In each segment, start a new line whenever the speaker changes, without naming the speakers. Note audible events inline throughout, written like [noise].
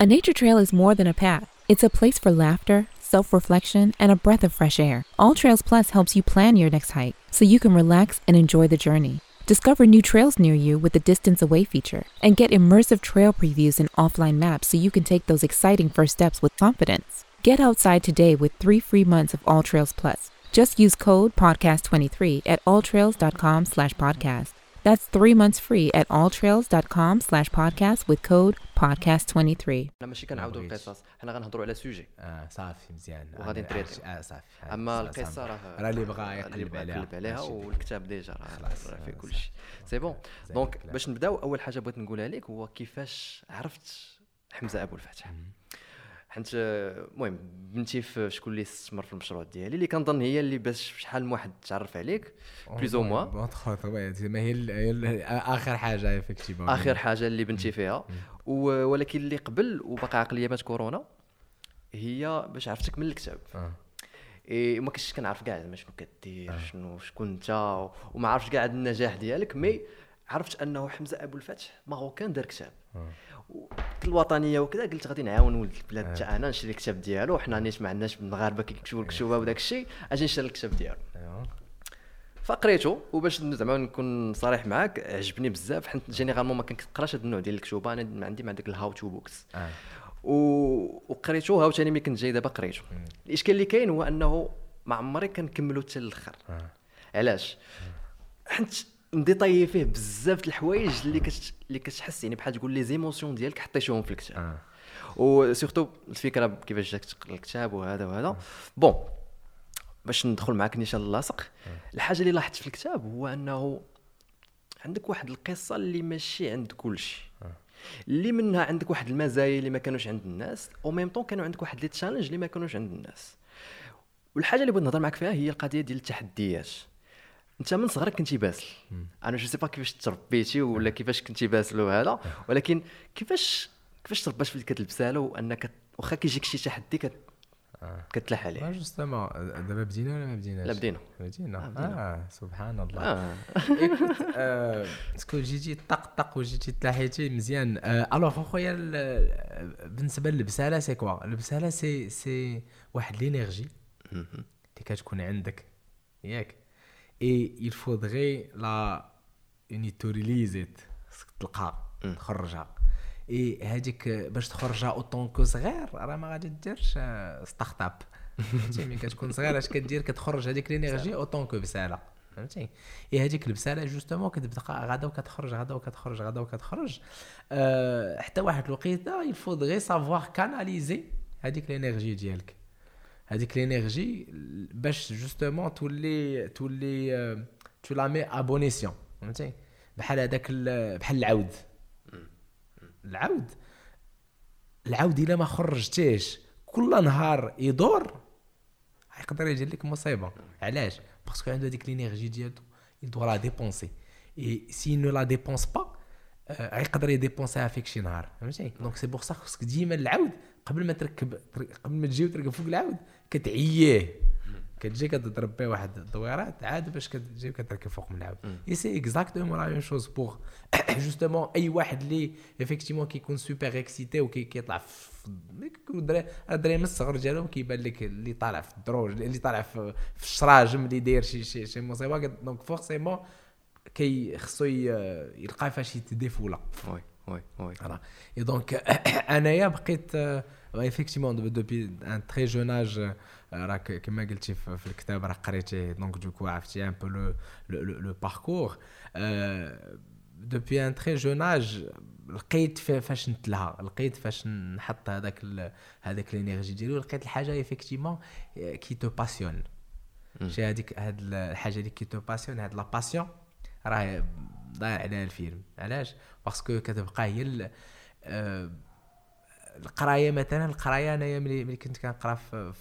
A nature trail is more than a path, it's a place for laughter, self reflection, and a breath of fresh air. All Trails Plus helps you plan your next hike so you can relax and enjoy the journey. Discover new trails near you with the Distance Away feature and get immersive trail previews and offline maps so you can take those exciting first steps with confidence. Get outside today with three free months of All Trails Plus. Just use code podcast23 at alltrails.com slash podcast. That's three months free at alltrails.com slash podcast with code podcast23.
أنا ماشي كنعاودوا القصص. حنا غنهضروا على sujet
آه صافي مزيان.
وغادي
آه،
ن
traiter يو. آه صافي.
أما
صافي.
القصة راه
راه اللي بغا
اللي
يقلب
بغا
عليها.
يقلب عليها
ماشي.
والكتاب déjà راه
خلاص،
راه فيه
آه،
كل شيء c'est bon
زي
donc
الكلام.
باش نبداو أول حاجة بغيت نقولها لك هو كيفاش عرفت حمزة أبو الفتح حيت آه، المهم بنتي في شكون اللي استثمر في المشروع ديالي اللي كنظن هي اللي باش شحال من واحد تعرف عليك plus
ou moins ما هي آخر حاجة effectivement
آخر حاجة اللي بنتي فيها. ولكن اللي قبل وباقي عاقل يامات كورونا هي باش عرفتك من الكتاب.
آه.
إيه ما كنتش كنعرف كاع زعما شنو كدير شنو شكون انت وما عرفتش كاع النجاح ديالك mais عرفت انه حمزه ابو الفتح marocain دار كتاب. و- الوطنيه وكذا قلت غادي نعاون ولد البلاد حتى أنا نشري الكتاب ديالو وحنا نيت ما عندناش المغاربه كيكتبوا الكتوبه وداك الشيء أجي نشري الكتاب ديالو. فقريته وباش زعما نكون صريح معاك عجبني بزاف حيت généralement ما كنقراش هاد النوع ديال الكتوبه أنا ما عندي مع داك ال how-to books
آه.
و... وقريته هاوتاني ملي كنت جاي دابا قريته. الإشكال اللي كاين هو أنه ما عمري كنكملو حتى للاخر
آه.
علاش؟ حيت نديطايي فيه بزاف د الحوايج اللي كت... اللي كتحس يعني بحال تقول les émotions ديالك حطيتيهم في الكتاب.
آه.
و surtout الفكرة كيفاش جاك تقرا الكتاب وهذا وهذا. bon باش ندخل معاك نيشان ل la sauce الحاجة اللي لاحظت في الكتاب هو أنه عندك واحد القصة اللي ماشي عند كل شيء اللي منها عندك واحد المزايا اللي ما كانوش عند الناس au même temps كانوا عندك واحد les challenges اللي ما كانوش عند الناس. والحاجة اللي بغيت نهضر معاك فيها هي القضية ديال التحديات. انت من صغرك كنتي باسل. أنا je sais pas كيفاش تربيتي ولا كيفاش كنتي باسل وهذا ولكن كيفاش كيفاش تربات في ديك البساله وانك واخا كيجيك شي تحدي كت... كتلاح
آه،
عليه
justement دابا بدينا ولا ما بديناش؟
لا بدينا.
بدينا.
آه،.
آه سبحان الله
آه [laughs]
écoute آه، est-ce que جيتي طق طق وجيتي تلاحيتي مزيان. آه، alors أخويا ال- بالنسبة للبسالة c'est quoi البسالة سي سي واحد l'énergie اللي كتكون عندك ياك. et il faudrait la neutraliser تلقاها تخرجها. اي هذيك باش تخرجها en tant que صغير راه ما غادي ديرش start-up فهمتي؟ ملي كتكون صغير اش كدير؟ كتخرج هذيك l'énergie en tant que بسالة. فهمتي؟ اي هذيك البسالة justement كتبقى غادا وكتخرج غادا وكتخرج غادا وكتخرج. أه حتى واحد الوقيتة il faudrait savoir canaliser هذيك l'énergie ديالك. هذيك l'énergie باش justement تولي تولي tu la mets à bon escient فهمتي؟ بحال هذاك ال- بحال العود. العود. العود إلا ما خرجتيش كل نهار يدور يقدر يجي لك مصيبة. علاش؟ parce que عنده هذيك l'énergie ديالو il doit la dépenser. Et s'il ne la dépense pas آه، يقدر ي dépenser ها فيك شي نهار. فهمتي؟ donc c'est pour ça خصك ديما العود قبل ما تركب قبل ما تجي وتركب فوق العود كتعييه. كتجي كتضرب به واحد الدويرات عاد باش كتجي كتركب فوق من العود. et c'est exactement la même chose pour justement أي واحد اللي effectivement كيكون super excité وكيطلع في كيكون الدراري الدراري من الصغر ديالهم كيبان لك اللي طالع في الدروج اللي طالع في, الشراجم اللي داير شي شي شي مصيبه donc forcément كي خصو يلقى فاش يت
défouler oui oui
oui. et donc [clears throat] أنايا بقيت effectivement depuis un très jeune âge راك كما قلتي في في الكتاب راه قريتيه donc du coup عرفتي un peu le le parcours depuis un très jeune âge لقيت فا- فاش نتلها لقيت فاش نحط هذاك ال- هذاك ال énergie ديالي ولقيت الحاجة effectivement qui te passionne شي هذيك هاد الحاجة اللي qui te passionne هاد la passion راه ضايع عليها الفيلم علاش parce que كتبقى هي ال- آه، القراية مثلا القراية أنايا ملي ملي كنت كنقرا في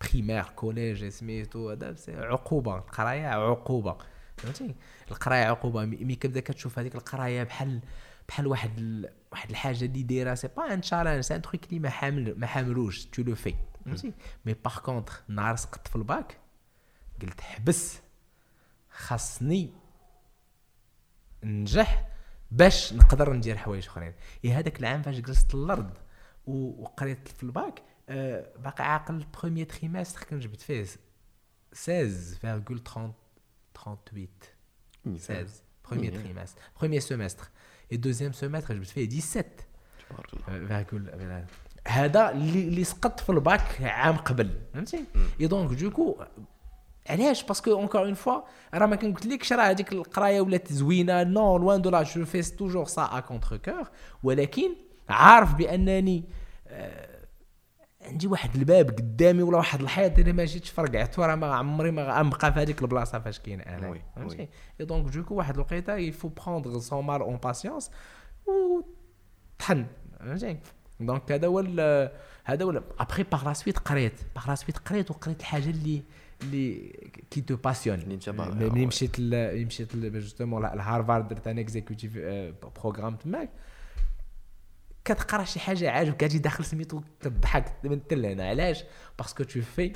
primaire collège سميتو هذا عقوبة القراية عقوبة. فهمتي؟ القراية عقوبة. mais كتبدا كتشوف هذيك القراية بحال بحال واحد ال... واحد الحاجة اللي دايرة c'est pas un challenge c'est un truc اللي ما حامل ما حاملوش. tu le fais فهمتي؟ mais par contre نهار سقطت في الباك قلت حبس. خاصني ننجح باش نقدر ندير حوايج اخرين. يا هذاك العام فاش جلست الأرض وقريت في الباك آه، باقي عاقل premier trimestre كان جبت فيه 16,38 16 premier
Yeah.
trimestre. Premier semestre. Et deuxième semestre جبت فيه 17
تبارك الله.
virgule هذا اللي اللي سقط في الباك عام قبل فهمتي؟ et donc du coup علاش؟ parce que encore une fois راه ما كنقولكش راه هذيك القراية ولات زوينة. non loin de là je fais toujours ça à contrecœur ولكن عارف بأنني آه، عندي واحد الباب قدامي ولا واحد الحيط اللي ما جيتش فرقعته راه ما عمري ما غنبقى في هذيك البلاصة فاش كاين
أنا.
فهمتي.
et
donc du coup واحد الوقيته il faut prendre son mal en patience و طحن فهمتي؟ donc هذا هو هذا هو après par la suite قريت. par la suite قريت وقريت الحاجة اللي اللي
qui te passionne.
ملي مشيت ملي مشيت justement لهارفارد درت un executive program تماك. كتقرا شي حاجة عاجبك كتجي داخل سميتو تضحك من تل هنا علاش؟ parce que tu fais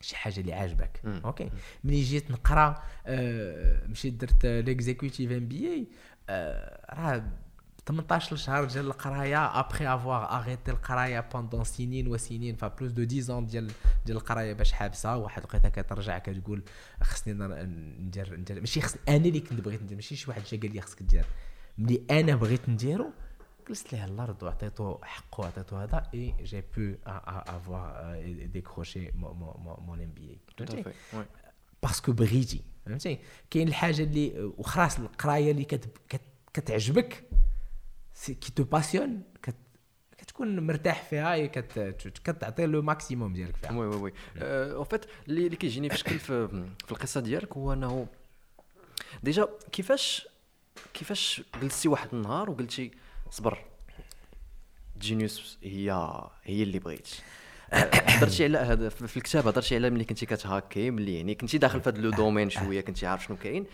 شي حاجة اللي عاجبك. OK ملي جيت نقرا آه، مشيت درت l'executive MBA راه 18 شهر ديال القراية après avoir arrêté القرايه pendant سنين وسنين فا plus de 10 ans ديال ديال القراية باش حابسة واحد الوقيته كترجع كتقول خصني ندير ندير ماشي خص أنا اللي كنت بغيت ندير ماشي شي واحد جا قال لي خصك دير. ملي أنا بغيت نديرو جلست ليه الأرض وعطيته حقه وعطيته هذا et j'ai pu
avoir décroché
mon
MBA. parce
que بغيتي فهمتي؟ كاين الحاجة اللي وخلاص القراية اللي كت كت كتعجبك c'est qui te passionne كت كتكون مرتاح فيها كتعطي le maximum ديالك فيها
oui oui oui en fait اللي كيجيني في شكل في, القصة ديالك هو انه déjà كيفاش كيفاش جلستي واحد النهار وقلتي صبر Genius هي هي اللي بغيت هضرتي على هذا في الكتاب هضرتي على ملي كنتي كتهاكي ملي يعني كنتي داخل في هذا le domaine شوية كنتي عارف شنو كاين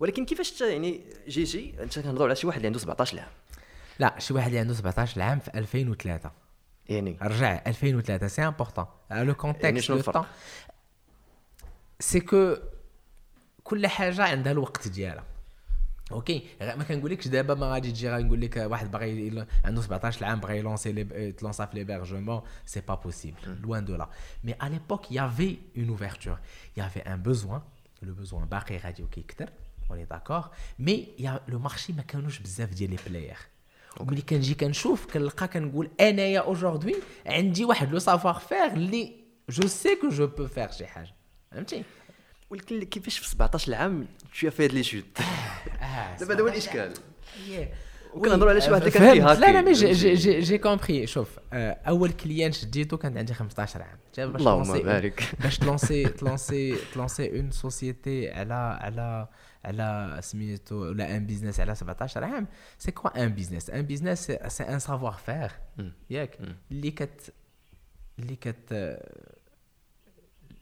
ولكن كيفاش يعني جيتي انت كنهضروا على شي واحد اللي عنده 17 عام
لا شي واحد اللي عنده 17 عام في 2003
يعني؟
رجع 2003 سي امبورطون لو
يعني
كونتكست
شنو
لو
الفرق؟
طون سي كو كل حاجة عندها الوقت ديالها. أوكي غ- ما كنقولكش دابا ما غادي تجي غنقول لك واحد باغي يل- عنده 17 عام باغي يلونسي لي تلونسا في ليبرجمون سي با بوسيبل لوان دو لا مي ا ليبوك يافي اون اوفرتور يافي ان بوزوان لو بوزوان باقي غادي كيكثر اوني داكور مي يا لو مارشي ما كانوش بزاف ديال لي بلاير وملي كنجي كنشوف كنلقى كنقول أنايا اوجوردي عندي واحد لو سافوار فير اللي جو سي كو جو بو فير شي حاجة. فهمتي؟
ولكن كيفاش في 17 عام tu as fait de l'étude دابا هذا هو الإشكال. وكنهضروا على شي واحد اللي كان. كيهاكي
لا لا مي جي؟ جي جي, كومبري شوف آه، أول كليان شديتو كان عندي 15 عام
اللهم بارك.
باش تلونسي تلونسي تلونسي اون سوسيتي على على على سميتو ولا ان بيزنس على 17 عام. سي كوا ان بيزنس ان بيزنس سي ان سافوار فير ياك. اللي كت اللي كت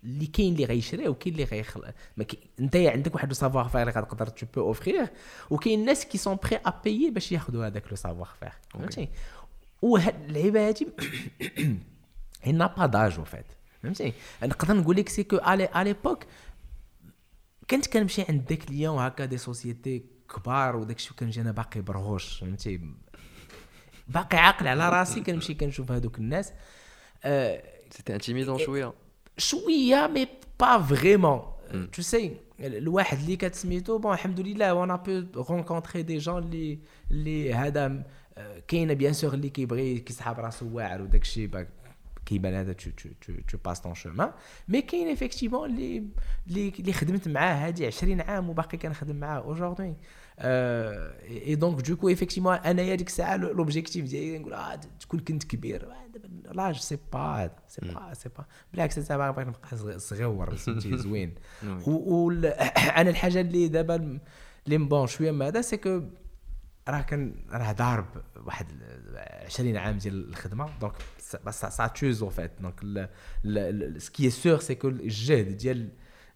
اللي كاين اللي غيشريه وكاين اللي غيخلق. ما كي... انت عندك واحد لو سافوار فير اللي غتقدر تو بو اوفرير وكاين الناس كي سون بري ا بايي باش ياخذوا هذاك لو سافوار فير فهمتي وهاد اللعيبه هادي هي نا با داج أو فات فهمتي نقدر نقول لك c'est que على l'époque كنت كنمشي عند des clients هكا des sociétés كبار وداك الشيء كنجي أنا باقي برغوش فهمتي؟ باقي عاقل على راسي كنمشي كنشوف هذوك الناس. آه
c'était intimidant شوية.
شوية mais pas vraiment tu sais الواحد اللي كتسميتو bon الحمد لله وأنا pu rencontrer des gens اللي اللي هذا آه، كاينة bien sûr اللي كيبغي كيسحاب راسو واعر وداك الشيء كيبان هذا tu passes ton chemin mais كاين effectivement اللي اللي خدمت معاه هادي 20 عام وباقي كنخدم معاه aujourd'hui et donc du coup effectivement انايا ديك الساعة l'objectif ديالي نقول آه تكون كنت كبير l'âge c'est pas هذا c'est pas c'est pas بالعكس انت باغي نبقى صغ- صغيور فهمتي زوين أنا الحاجة اللي دابا اللي bon شوية ما هذا c'est que راه كان راه ضارب واحد 20 عام ديال الخدمة. دونك بس سا توز فات دونك سكي سور سي كو الجهد ديال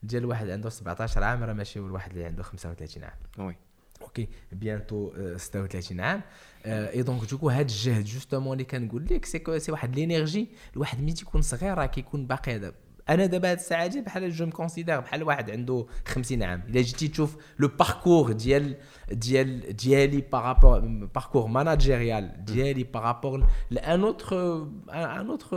ديال واحد عنده 17 عام راه ماشي الواحد اللي عنده 35 عام.
وي.
أوكي بيانتو 36 عام. اي دونك دوكو هاد الجهد جوستومون اللي كنقول لك سي سي واحد لينيرجي الواحد ملي تيكون صغير راه كيكون باقي أنا دابا هاد الساعة هادي بحال جو كونسيدير بحال واحد عنده 50 عام. إلا جيتي تشوف لو باركور ديال ديال ديالي par rapport parcours managérial ديالي par rapport لأن اوتر ان اوتر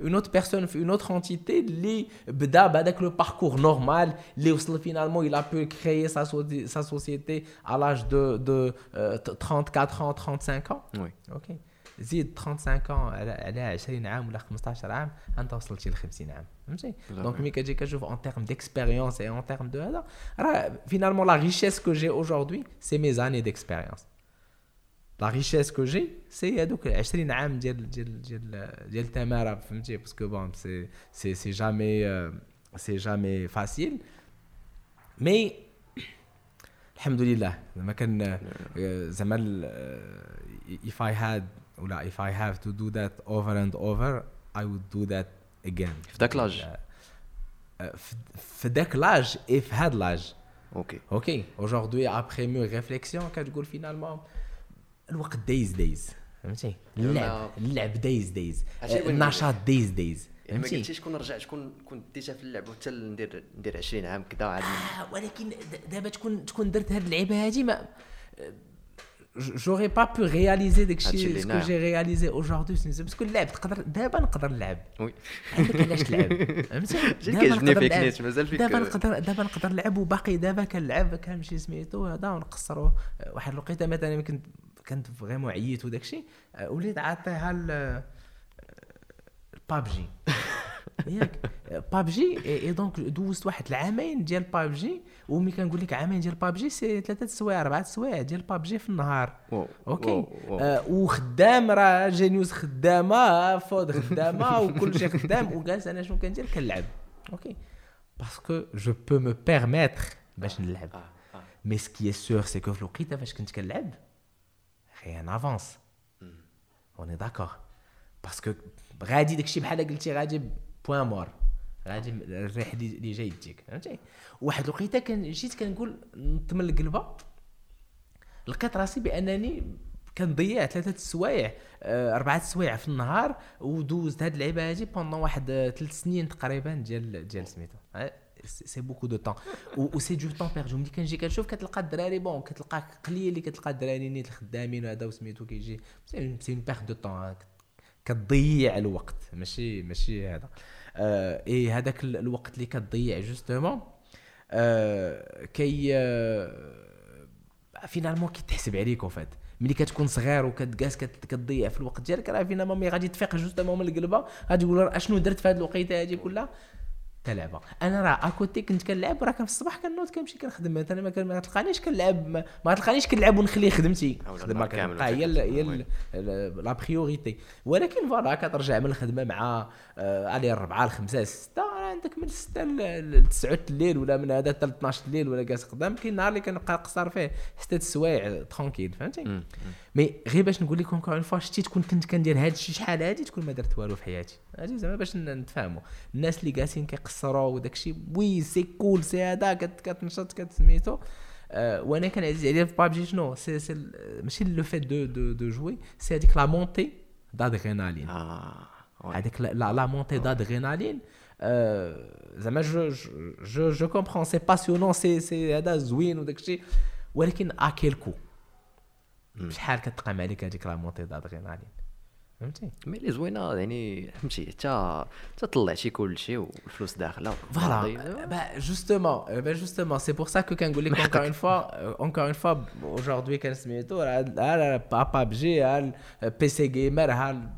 اون اوتر بيرسون في اون اوتر انتيتي اللي بدا بهذاك le parcours normal اللي وصل finalement il a pu créer sa, sa société à l'âge de, de euh, 34 ans 35 ans.
oui
OK زيد 35 ans على على 20 عام ولا 15 عام انت وصلتي ل 50 عام فهمتي؟ donc ملي كتجي كتشوف en termes d'expérience et en termes de هذا راه finalement la richesse que j'ai aujourd'hui c'est mes années d'expérience la richesse que j'ai c'est هذوك 20 عام ديال ديال ديال ديال التماره فهمتي؟ parce que bon c'est c'est c'est jamais c'est jamais facile mais الحمد لله زعما كان زعما if I had ولا if I have to do that over and over I would do that again.
في ذاك لاج
في- في ذاك لاج في هاد لاج
أوكي
أوكي اوجوردي ابخي ميو ريفليكسيون كتقول فينالمون الوقت دايز دايز فهمتي؟ اللعب اللعب دايز دايز النشاط دايز دايز
ما قلتيش كون رجعت كون كنت ديتها في اللعب حتى ندير ندير 20 عام كذا عاد
آه، ولكن دابا تكون تكون درت هاد اللعيبة هادي ما جوري با بو رياليزي
هادشي
داكشي
اللي
سكو
نعم.
جي رياليزي اوجوردي parce que اللعب تقدر دابا نقدر نلعب
oui
عندك علاش تلعب فهمتي
كيعجبني فيك. نيت مازال فيك
دابا نقدر دابا نقدر نلعب وباقي دابا كنلعب كنمشي سميتو هذا ونقصرو واحد الوقيته مثلا كنت كنت vraiment عييت وداك الشيء. وليت عاطيها ل بابجي [laughs] [laughs] ياك. PUBG et donc دوزت واحد العامين ديال بابجي وملي كنقول لك عامين ديال PUBG c'est ثلاثة سوايع أربعة سوايع ديال بابجي في النهار.
OK.
آه وخدام راه جينيوس خدامة فود خدامة [laughs] وكل شيء خدام وجالس أنا شنو كندير؟ كنلعب. OK parce que je peux me permettre باش نلعب.
mais ce
qui est sûr c'est que في الوقيته فاش كنت كنلعب غي on avance on est d'accord parce que غادي داكشي بحال قلتي غادي point mort غادي الريح اللي جاي تجيك فهمتي؟ واحد الوقيته كان جيت كنقول نطمن القلبة لقيت راسي بأنني كنضيع ثلاثة السوايع آه، أربعة السوايع في النهار ودوزت هاد اللعيبة هادي pendant واحد آه، ثلاث سنين تقريبا ديال ديال سميتو c'est beaucoup de temps et c'est du temps perdu ملي كنجي كنشوف كتلقى الدراري bon كتلقى قليل اللي كتلقى الدراري نيت الخدامين وهذا وسميتو كيجي. c'est une perte de temps كتضيع الوقت. ماشي ماشي هذا. آه اي هذاك ال- الوقت اللي كتضيع justement آه كي آه finalement كيتحسب عليك وفات ملي كتكون صغير وكتجالس كت- كتضيع في الوقت ديالك راه finalement ملي غادي تفيق justement من القلبة. غادي تقول أشنو درت في هذه الوقيتة هذه كلها؟ تلعبه أنا راه à côté كنت كنلعب وراه كان في الصباح كنوض كنمشي كنخدم. مثلا ما كان- ما تلقانيش كنلعب ما, تلقانيش كنلعب ونخلي خدمتي الخدمه كتبقى هي هي la priorité ولكن voilà كترجع من الخدمة مع آه، علي الربعه الخمسه السته راه عندك من السته ل 9 الليل ولا من هذا حتى ل 12 الليل ولا جالس قدام كاين نهار اللي كنبقى قصار فيه ستة السوايع tranquille فهمتي. mais غير باش نقول لكم une fois شتي تكون كنت كندير هاد الشيء شحال هادي تكون ما درت والو في حياتي. هادي زعما باش نتفاهموا. الناس اللي جالسين كيقصروا وداك الشيء oui c'est cool c'est هذا كت- كتنشط كتسميتو. آه وأنا كان عزيز عليا في بابجي شنو؟ سي سي ال- ماشي le fait de de de jouer c'est هذيك la
montée d'adrénaline.
هذيك la montée d'adrénaline آه، زعما je je- je je comprends c'est passionnant c'est c'est هذا زوين وداك الشيء ولكن à quel coût شحال كتقام عليك هذيك la montée d'adrénaline فهمتي
mais اللي زوينه يعني فهمتي حتى حتى طلعتي كل شيء والفلوس داخله
Voilà. Bah, justement, euh, bah, justement, c'est pour ça que كنقول لك encore une fois, euh, encore une fois, aujourd'hui كان سميتو راه ها بابجي ها PC gamer ها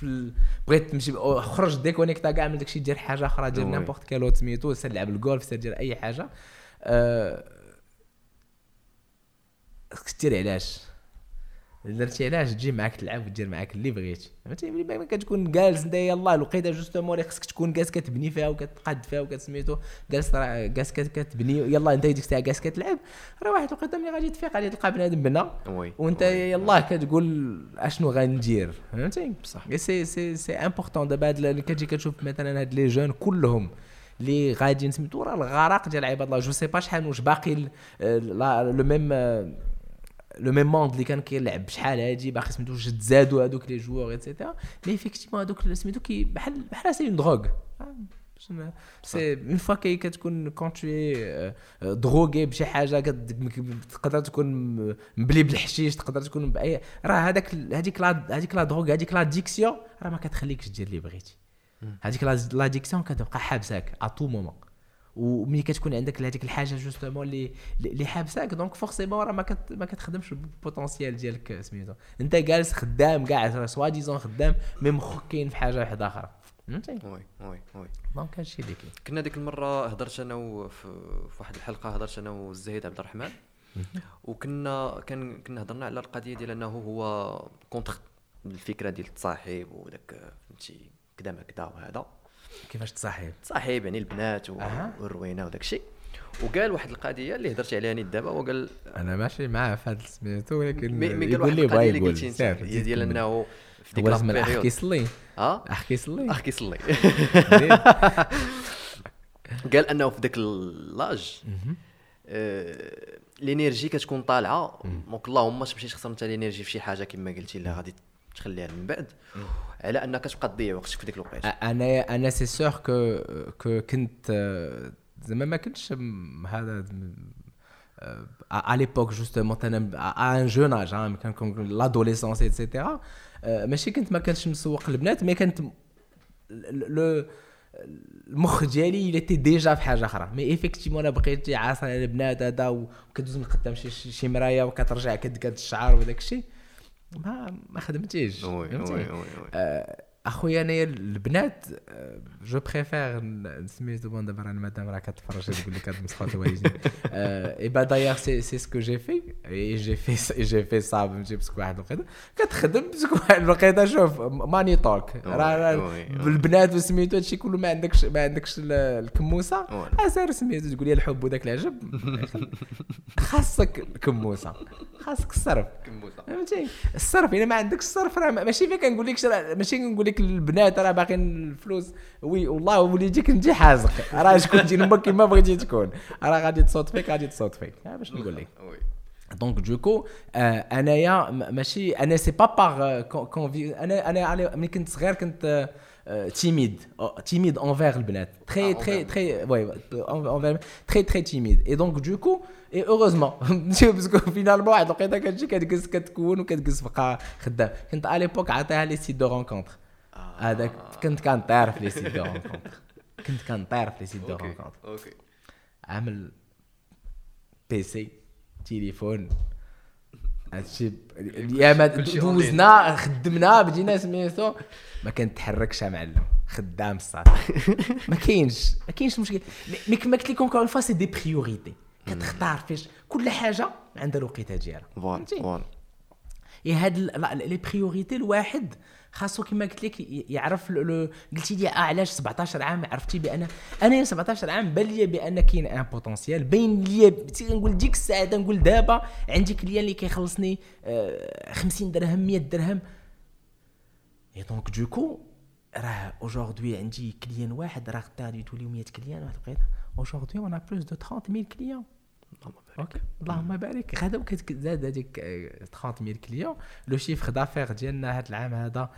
في- بغيت تمشي خرج ديكونيكتا كاع من داكشي دير حاجة أخرى دير. n'importe quelle autre سميتو سير لعب الجولف سير دير أي حاجة أه... خصك دير علاش درتي علاش تجي معاك تلعب ودير معاك اللي بغيتي فهمتي؟ ملي ما كتكون جالس انت يلاه الوقيته justement اللي خصك تكون جالس كتبني فيها وكتقاد فيها وكتسميتو جالس راه جالس كت- كتبني يلاه انت ديك الساعة جالس كتلعب راه واحد الوقيته ملي غادي تفيق غادي تلقى بنادم بنا وانت. يلاه كتقول أشنو غندير؟ فهمتي؟
بصح.
c'est c'est c'est important دابا اللي كتجي كتشوف مثلا هاد les jeunes كلهم اللي غاديين سميتو راه الغرق ديال عباد الله. je sais pas شحال واش باقي le même le même monde اللي كان كيلعب بشحال هادي باقي سميتو واش تزادوا هادوك les joueurs etc mais effectivement هادوك سميتو كي بحال بحال c'est une drogue c'est une fois que كتكون quand t'es drogué بشي حاجة تقدر تكون مبلي بالحشيش تقدر تكون باي راه هذاك هذيك la هذيك la drogue هذيك l'addiction راه ما كتخليكش دير اللي بغيتي هذيك l'- l'addiction كتبقى حابساك à tout moment وملي كتكون عندك هذيك الحاجة justement اللي اللي حابساك donc forcément راه ما كت ما كتخدمش ال potentiel ديالك سميتو. انت جالس خدام كاع soi-disant خدام mais مخك كاين في حاجة واحدة آخرى. فهمتي؟
oui oui oui.
donc هادشي اللي كاين.
كنا ديك المرة هضرت أنا في واحد الحلقة هضرت أنا والزهيد عبد الرحمن. وكنا كان كنا هضرنا على القضية ديال أنه هو contre الفكرة ديال التصاحب وداك فهمتي كدا ما كدا وهذا.
كيفاش تصاحب؟
تصاحب يعني البنات و-
أها.
والروينة وداك الشيء. وقال واحد القضية اللي هضرت عليها نيت دابا وقال
أنا ماشي معاه في هذا سميتو ولكن
قال
يقول
واحد
لي القضية
اللي
يقول.
قلتي انت هي ديال. أنه في ديك
الاخ
période
كيصلي
آه.
اخ كيصلي
اخ كيصلي. [laughs] قال أنه في ذاك l'âge آه، ال énergie كتكون طالعة. donc اللهم تمشيش تخسر انت ال énergie في شي حاجة كما قلتي اللي غادي تخليها من بعد. على أنك تبقى تضيع وقتك في ديك الوقيتة.
أنا أنا c'est sûr que que كنت آه، زعما ما كنتش هذا à l'époque justement أنا à un jeune âge hein, كان كون l'adolescence etc آه، ماشي كنت ما كنتش مسوق البنات mais كانت لو المخ ديالي il était déjà في حاجة أخرى. mais effectivement أنا بقيت عاصر على البنات هذا وكدوز من قدام شي مرايه وكترجع كدكات الشعر وداك الشيء. ما ما خدمتيش فهمتي؟
وي وي وي
آه، اخويا انايا البنات je préfère سميتو bon دابا راه المدام راه كتفرج تقول لك هاد مسخوط الوالدين et bah d'ailleurs c'est c'est ce que j'ai fait et j'ai fait j'ai fait صعب نجيب parce que واحد الوقيته. كتخدم parce que واحد الوقيته شوف money talk راه. بالبنات وسميتو هادشي كله ما عندكش ما عندكش ال- الكموسة.
oui.
اسير سميتو تقول لي الحب وداك العجب. خاصك الكموسه خاصك الصرف. فهمتي؟ الصرف إلا ما عندكش الصرف راه ماشي فين كنقول لك ماشي كنقول لك البنات راه باقيين الفلوس. oui والله وليديك انت حازق. راه شكون انت أمك كيما بغيتي تكون. راه غادي تصوت فيك غادي تصوت فيك. باش نقول لك.
donc
du coup آه انايا ماشي أنا سي با باغ أنا أنا ملي كنت صغير كنت timide timide envers البنات très très très oui très très timide et donc du coup et heureusement parce que finalement واحد الوقيته كتجي كتكون وكتجلس بقى خدام كنت على l'époque عطيها les sites de rencontre هذاك كنت كنطير في les sites de rencontre كنت كنطير في les sites
de
rencontre
OK.
عامل PC تليفون. هادشي يا ما
كلشي
دوزنا خدمنا بدينا سميتو ما كنتحركش يا معلم. خدام الصاد ما كاينش ما كاينش مشكل. mais كما قلت لكم encore une fois c'est des priorités كتختار فيش كل حاجة عندها الوقيتة ديالها
voilà؟
voilà. هاد les priorités الواحد خاصو كما قلت لك يعرف قلتي لي آه علاش 17 عام عرفتي بان أنا 17 عام بان لي بأن كاين un potentiel باين لي نقول ديك الساعة نقول دابا عندي client اللي كيخلصني آه، 50 درهم 100 درهم. et donc du coup راه aujourd'hui عندي client واحد راه غدا غادي توليو 100 clients واحد الوقيته aujourd'hui on a plus de 30000 clients OK. اللهم بارك. غدا كتزاد هذيك آه، 30000 clients le chiffre d'affaires ديالنا هذا العام هذا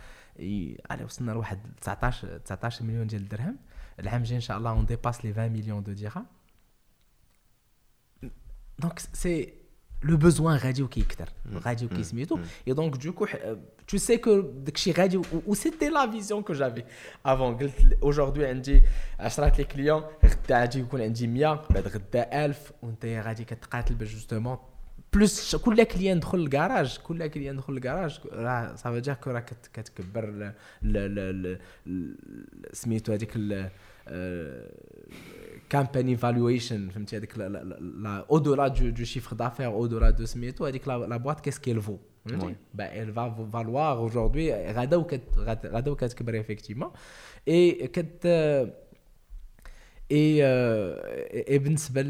على وصلنا لواحد 19 19 مليون ديال الدرهم. العام الجاي إن شاء الله on dépasse les 20 millions de dirhams donc c'est le besoin غادي وكيكثر غادي وكيسميتو et donc du coup tout ce que داكشي غادي و c'était la vision que j'avais avant قلت aujourd'hui عندي 10 les clients غدا غادي يكون عندي 100 بعد غدا 1000 وانت غادي كتقاتل باش justement plus كل client دخل الكراج كل client دخل الكراج راه صافي dès que راه كت- كتكبر ل- ل- ل- ل- سميتو هذيك company valuation فهمتي هذيك là au-delà de de chiffre d'affaires au-delà de سميتو هذيك la boîte qu'est-ce qu'elle vaut
Oui.
bah elle va valoir aujourd'hui غدا وكت غدا وكتكبر effectivement et كت اي اي بالنسبة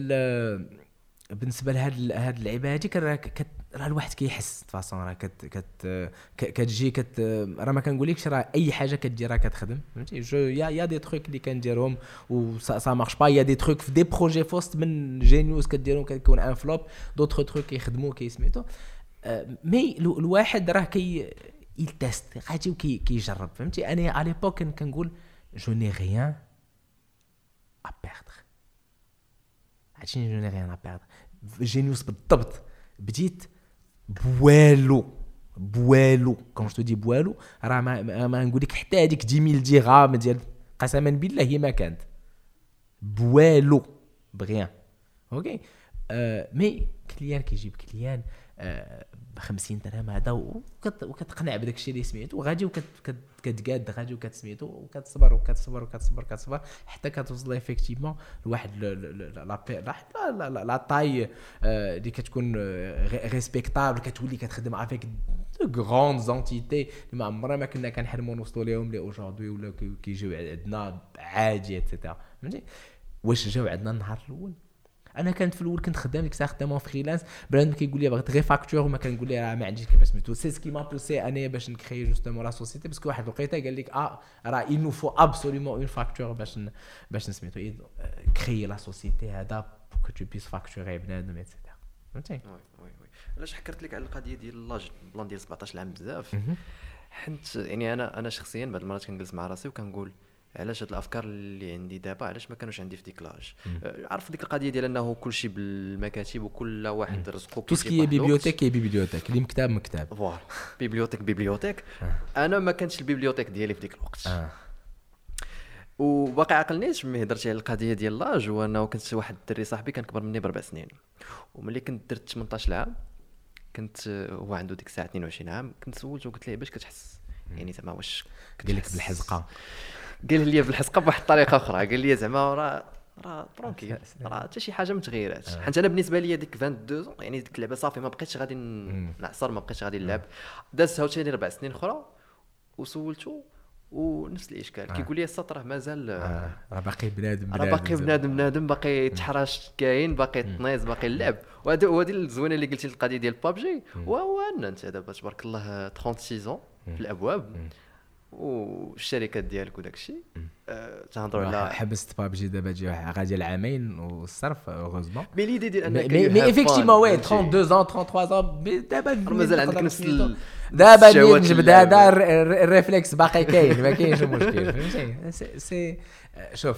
بالنسبة لهاد هاد اللعيبه هادي كت راه الواحد كيحس فاصون راه كت كت كتجي كت راه ما كنقولكش راه أي حاجة كدير راه كتخدم فهمتي؟ جو يا يا دي تروك اللي كنديرهم و سا مارش با يا دي تروك في دي بروجي فوست من جينيوس كديرهم كتكون ان فلوب دوطخ تروك كيخدموا كيسميتو مي الواحد راه كي يتست غادي وكيجرب فهمتي؟ أنا على l'époque كنقول je n'ai rien à perdre عرفتي je n'ai rien à perdre Genious بالضبط. بديت بوالو بوالو quand je dis بوالو راه ما, ما نقول لك حتى هذيك 10000 درهم ديال قسما بالله هي ما كانت بوالو بغيان OK آه mais client كيجيب client آه ب 50 درهم هذا وكتقنع بداك الشيء اللي سمعته وغادي وكتقاد غادي وكتسميتو. وكتصبر وكتصبر وكتصبر وكتصبر حتى كتوصل effectivement لواحد la taille آه، اللي كتكون respectable كتولي كتخدم avec grandes entités اللي ما عمرنا ما كنا كنحلموا نوصلوا لهم لي aujourd'hui ولا كيجيو عندنا عادي et cetera فهمتي واش جاو عندنا النهار الأول؟ أنا كانت في الأول كنت خدام ديك الساعة خدامة freelance بنادم كيقول لي بغيت غير facture وما كنقول ليه ما عنديش كيفاش سميتو c'est ce qui m'a poussé انايا باش نكري justement la société parce que واحد الوقيته قال لك آه راه il nous faut absolument une facture باش باش نسميتو كري la société هذا pour que tu puisses facturer بنادم et cetera فهمتي
oui oui oui. علاش حكرت لك على القضية ديال l'âge plan ديال 17 عام بزاف. حنت يعني أنا أنا شخصيا بعض المرات كنجلس مع راسي وكنقول علاش هاد الأفكار اللي عندي دابا؟ علاش ما كانوش عندي في ديك l'âge أه، عرف ديك القضية ديال أنه كل شيء بالمكاتب وكل واحد رزقو
tout ce qui est bibliothèque هي bibliothèque اللي مكتاب مكتاب
voilà bibliothèque bibliothèque. أنا ما كانتش ال bibliothèque ديالي في ديك الوقت. آه. وباقي عقلنيش ملي هضرتي على القضية ديال l'âge؟ هو انه كنت واحد الدري صاحبي كان كبر مني بربع سنين. وملي كنت درت 18 عام كنت هو عنده ديك الساعة 22 عام كنت سولته وقلت له باش كتحس؟ يعني زعما واش
قال لك بالحزقة.
قال لي بالحسقه بواحد الطريقة أخرى قال لي زعما راه راه ترونكيل [laughs] راه حتى شي حاجة ما تغيرات آه. حيت أنا بالنسبة لي ديك 22 يعني ديك اللعبه صافي ما بقيتش غادي نعصر ما بقيتش غادي نلعب. دازت عاوتاني ربع سنين أخرى وسولته ونفس الإشكال. آه. كيقول لي السط راه مازال
آه. راه باقي بنادم
راه باقي بنادم بنادم باقي يتحرش كاين باقي تنيز باقي اللعب. وهذا هو الزوينة اللي قلتي القضية ديال بابجي. وهو ان أنت دابا تبارك الله 36 في الأبواب. والشركات ديالك وداك الشيء
أه تهضروا على حبست بابجي دابا جي غادي العامين والصرف heureusement
mais l'idée ديال انك
mais effectivement oui 32 ans 33 ans دابا
مازال عندك نفس
دابا نجبد هذا ال réflexe باقي كاين ما كاينش مشكل فهمتي c'est شوف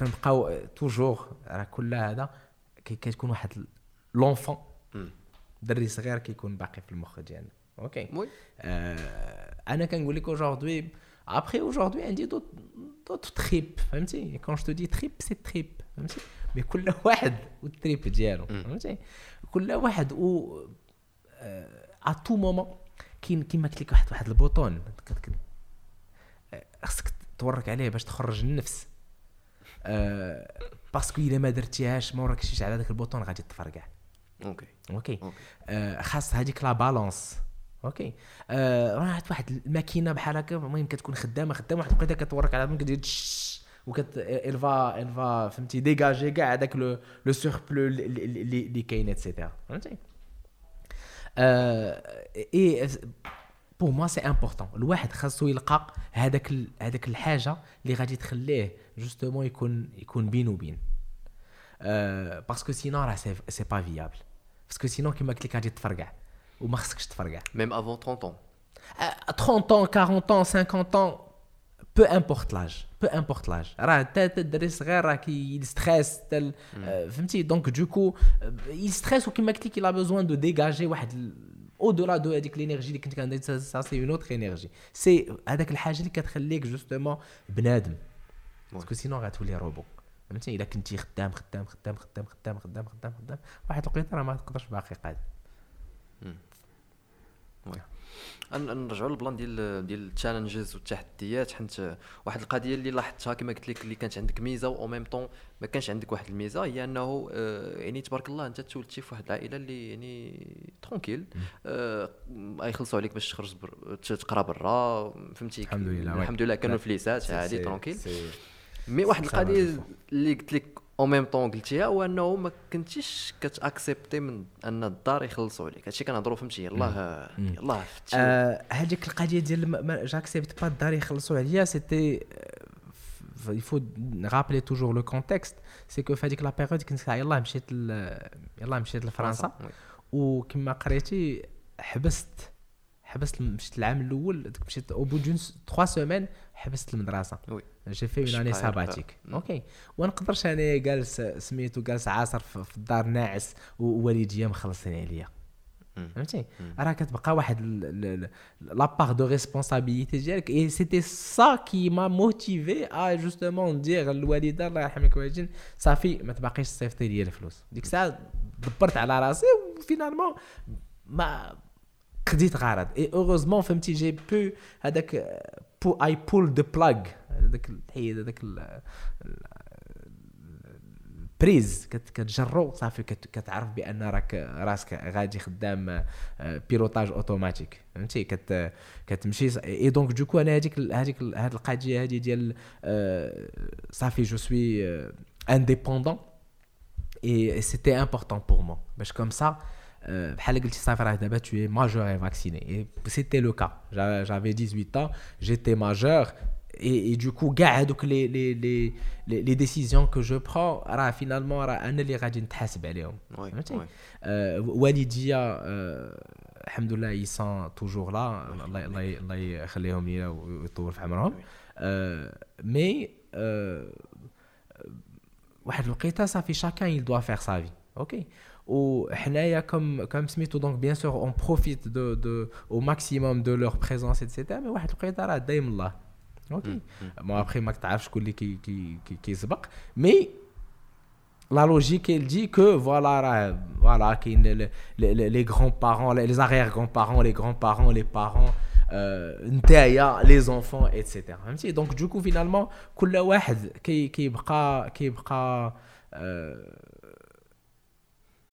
كنبقاو toujours راه كل هذا كتكون واحد l'enfant دري صغير كيكون باقي في المخ ديالنا OK
oui
أنا كنقول لك aujourd'hui après aujourd'hui عندي دوت دوت تريب فهمتي quand je dis trip c'est trip فهمتي mais كل واحد وال trip ديالو فهمتي كل واحد و à tout moment كاين كيما قلت لك واحد واحد ال bouton خصك تورك عليه باش تخرج النفس parce que الا ما درتيهاش ما وراكش على هذاك ال bouton غادي تفرقع
OK
OK خاص هذيك la balance OK. آه راحت واحد الماكينة بحال هكا المهم كتكون خدامة خدامة واحد الوقيته كتورك على كدير وكت il faut il faut فهمتي dégager كاع هذاك le le surplus اللي كاين et cetera فهمتي؟ et pour moi c'est important الواحد خاصو يلقى هذاك هذاك الحاجة اللي غادي تخليه justement يكون يكون بين وبين. parce que sinon راه c'est pas viable parce que sinon كيما قلت لك غادي تفرقع. وما خصكش تفرقع
même avant 30
ans. 30 ans 40 ans 50 ans peu importe l'âge peu importe l'âge راه حتى الدري الصغير راه كي stresse فهمتي donc du coup ي stresse وكما قلت لك la besoin de dégager واحد أو دولا de هذيك l'énergie اللي كنت كندير ça c'est une autre énergie c'est هذاك الحاجة اللي كتخليك justement بنادم parce que sinon غتولي روبو فهمتي الا كنتي خدام خدام خدام خدام خدام خدام خدام خدام واحد الوقيته راه ما تقدرش باقي قاعد
نرجعوا لل plan ديال ديال ال challenges والتحديات حيت واحد القضية اللي لاحظتها كما قلت لك اللي كانت عندك ميزة ou même temps ما كانش عندك واحد الميزة هي أنه آه، يعني تبارك الله أنت تولدتي في واحد العائلة اللي يعني tranquille آه يخلصوا عليك باش تخرج بر... تقرا برا فهمتي؟
الحمد لله
الحمد لله كانوا
لا.
الفليسات عادي
tranquille
mais واحد
القضية.
اللي قلت لك au même temps قلتيها هو انه ما كنتيش كت accepter من أن الدار يخلصوا عليك. هادشي كنهضروا فهمتي؟ يلاه يلاه فتشي
آه، هذيك القضية ديال j'accepte pas الدار يخلصوا عليا c'était il faut rappeler toujours le contexte. C'est que في هذيك la période كنت يلاه مشيت يلاه مشيت لفرنسا. وكما قريتي حبست حبست مشيت العام الأول مشيت au bout de 3 semaines حبست
المدرسة.
Oui. J'ai
fait une
année
sabbatique.
OK ونقدرش أنا جالس سميتو جالس عاصر في الدار ناعس ووالديا مخلصين عليا. فهمتي. راه كتبقى واحد la part de responsabilité ديالك. et c'était ça qui m'a motivé à justement ندير الوالده الله يرحمك ويجن صافي ما تبقيش تصيفطي لي الفلوس. ديك الساعة دبرت على راسي و finalement ما قديت غرض et heureusement فهمتي j'ai pu هذاك beau effet boule de neige هذاك الحيد هذاك ال- بريز كت- كتجرو صافي كت- كتعرف بان راك راسك غادي خدام آه، pilotage automatique فهمتي كت كتمشي ص- et donc du coup أنا هذيك ال- هذيك ال- هاد القضية هذه ديال آه، صافي je suis indépendant et c'était important pour moi. باش comme ça euh, بحال قلتي صافي راه دابا tu es majeur et vacciné. Et c'était le cas. J'a- j'avais 18 ans j'étais majeur. Et, et du coup كاع هذوك les les les les les décisions que je prends راه finalement راه أنا اللي غادي نتحاسب عليهم
oui
فهمتي
oui
آه، والديا آه، الحمد لله ils sont toujours là الله الله الله يخليهم لينا ويطول في عمرهم آه، mais آه، واحد الوقيته صافي chacun il doit faire sa vie OK وحنايا comme comme سميتو donc bien sûr on profite de de au maximum de leur présence et cetera mais واحد الوقيته راه دايم الله OK mais après ما تعرفش شكون اللي كي كي كي كيسبق mais la logique elle dit que voilà راه voilà كاين ل- ل- ل- les grands parents les arrière grands parents les grands parents les parents euh, نتايا les enfants etc فهمتي دونك دوكو فينالمون كل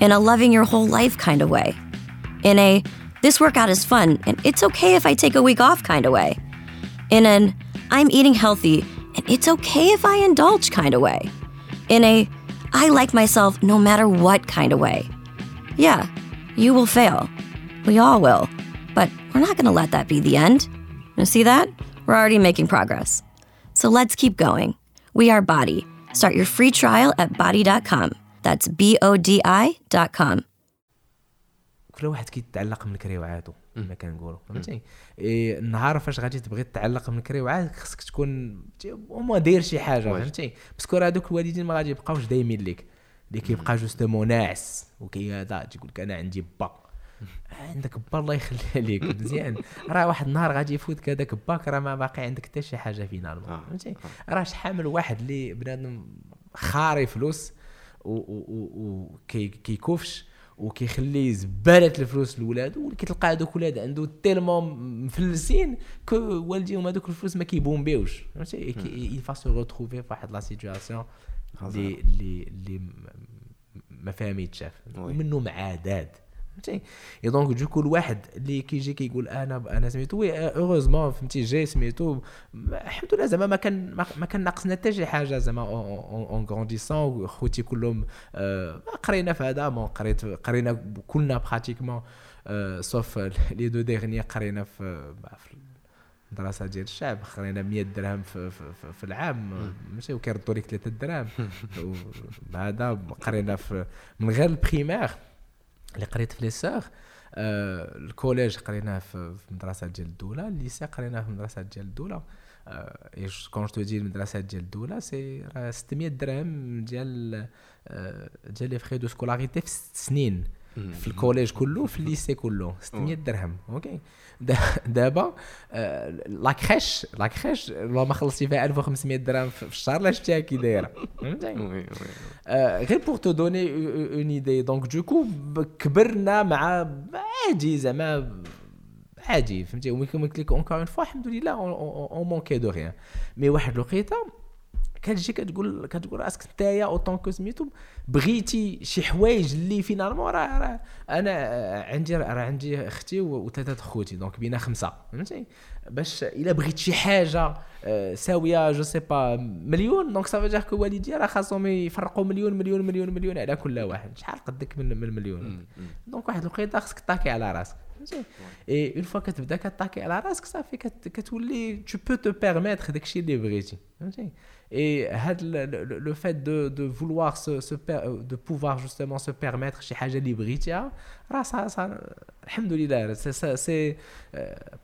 in a loving your whole life kind of way. In a this workout is fun and it's okay if I take a week off kind of way. In an I'm eating healthy and it's okay if I indulge kind of way. In a I like myself no matter what kind of way. Yeah, you will fail. We all will. But we're not going to let that be the end. You see that? We're already making progress. So let's keep going. We are Body. Start your free trial at body.com. That's B O D I.com.
كل واحد كيتعلق من كريوعاتو كما كنقولوا فهمتي إيه النهار فاش غادي تبغي تتعلق من كريوعات خصك تكون هما داير شي
حاجة.
فهمتي parce que راه هذوك الوالدين ما غادي يبقاوش دايمين ليك. اللي كيبقى justement ناعس وكي هذا تيقول لك أنا عندي با. عندك با الله يخليها عليك [laughs] مزيان. راه واحد النهار غادي يفوتك هذاك باك راه ما باقي عندك حتى شي حاجة finalement
آه،
فهمتي راه شحال من واحد اللي بنادم خاري فلوس وكيكوفش وكيخلي زبالة الفلوس لولادو وكتلقى هذوك ولاد عنده tellement مفلسين que والديهم هذوك الفلوس ما كيبومبيوش. فهمتي؟ il va se retrouver في واحد la situation اللي اللي اللي ما فاهم يتشاف oui. فهمتي؟ et donc du coup الواحد اللي كيجي كيقول أنا أنا سميتو oui heureusement فهمتي جاي سميتو. الحمد لله زعما ما كان ما- كان ناقصنا حتى شي حاجة زعما en grandissant خوتي كلهم آه، قرينا في هذا bon قريت قرينا كلنا pratiquement sauf les deux derniers قرينا في في المدرسة ديال الشعب قرينا 100 درهم في, في, في, في العام ماشي وكيردوا لك 3 دراهم هذا قرينا في من غير ال primaire اللي قريت في les sœurs آه ال collège قريناه في في مدرسة ديال الدولة ال lycée قريناه في مدرسة ديال الدولة. آه quand je dis المدرسة ديال الدولة c'est راه 600 درهم ديال آه ديال les frais de scolarité في ست سنين. في ال collège كله في [laughs] ال lycée كله 600 درهم OK. [laughs] دابا آه، la crèche la crèche والله ما خلصتي فيها 1500 درهم في الشهر لا شفتيها كي
دايرة. [laughs]
آه، غير pour te donner une idée donc du coup كبرنا مع عادي زعما عادي فهمتي وممكن قلت لك encore une fois الحمد لله on manquait de rien mais واحد الوقيتة كتجي كتقول كتقول راسك نتايا autant que سميتو بغيتي شي حوايج اللي finalement راه راه أنا آه، عندي راه عندي أختي وثلاثه خوتي donc بينا خمسة فهمتي؟ باش إلا بغيت شي حاجة آه، ساوية je sais pas مليون donc ça veut dire que والديا راه خاصهم يفرقوا مليون مليون مليون مليون على كل واحد شحال قدك من من مليون؟ donc واحد الوقيته خصك تاكي على راسك فهمتي؟ et une fois كتبدا كتاكي على راسك صافي كت- كتولي tu peux te permettre داكشي اللي بغيتي فهمتي؟ et هاد le fait de de vouloir se se de pouvoir justement se permettre شي حاجة اللي بغيتيها راه سا سا الحمد لله c'est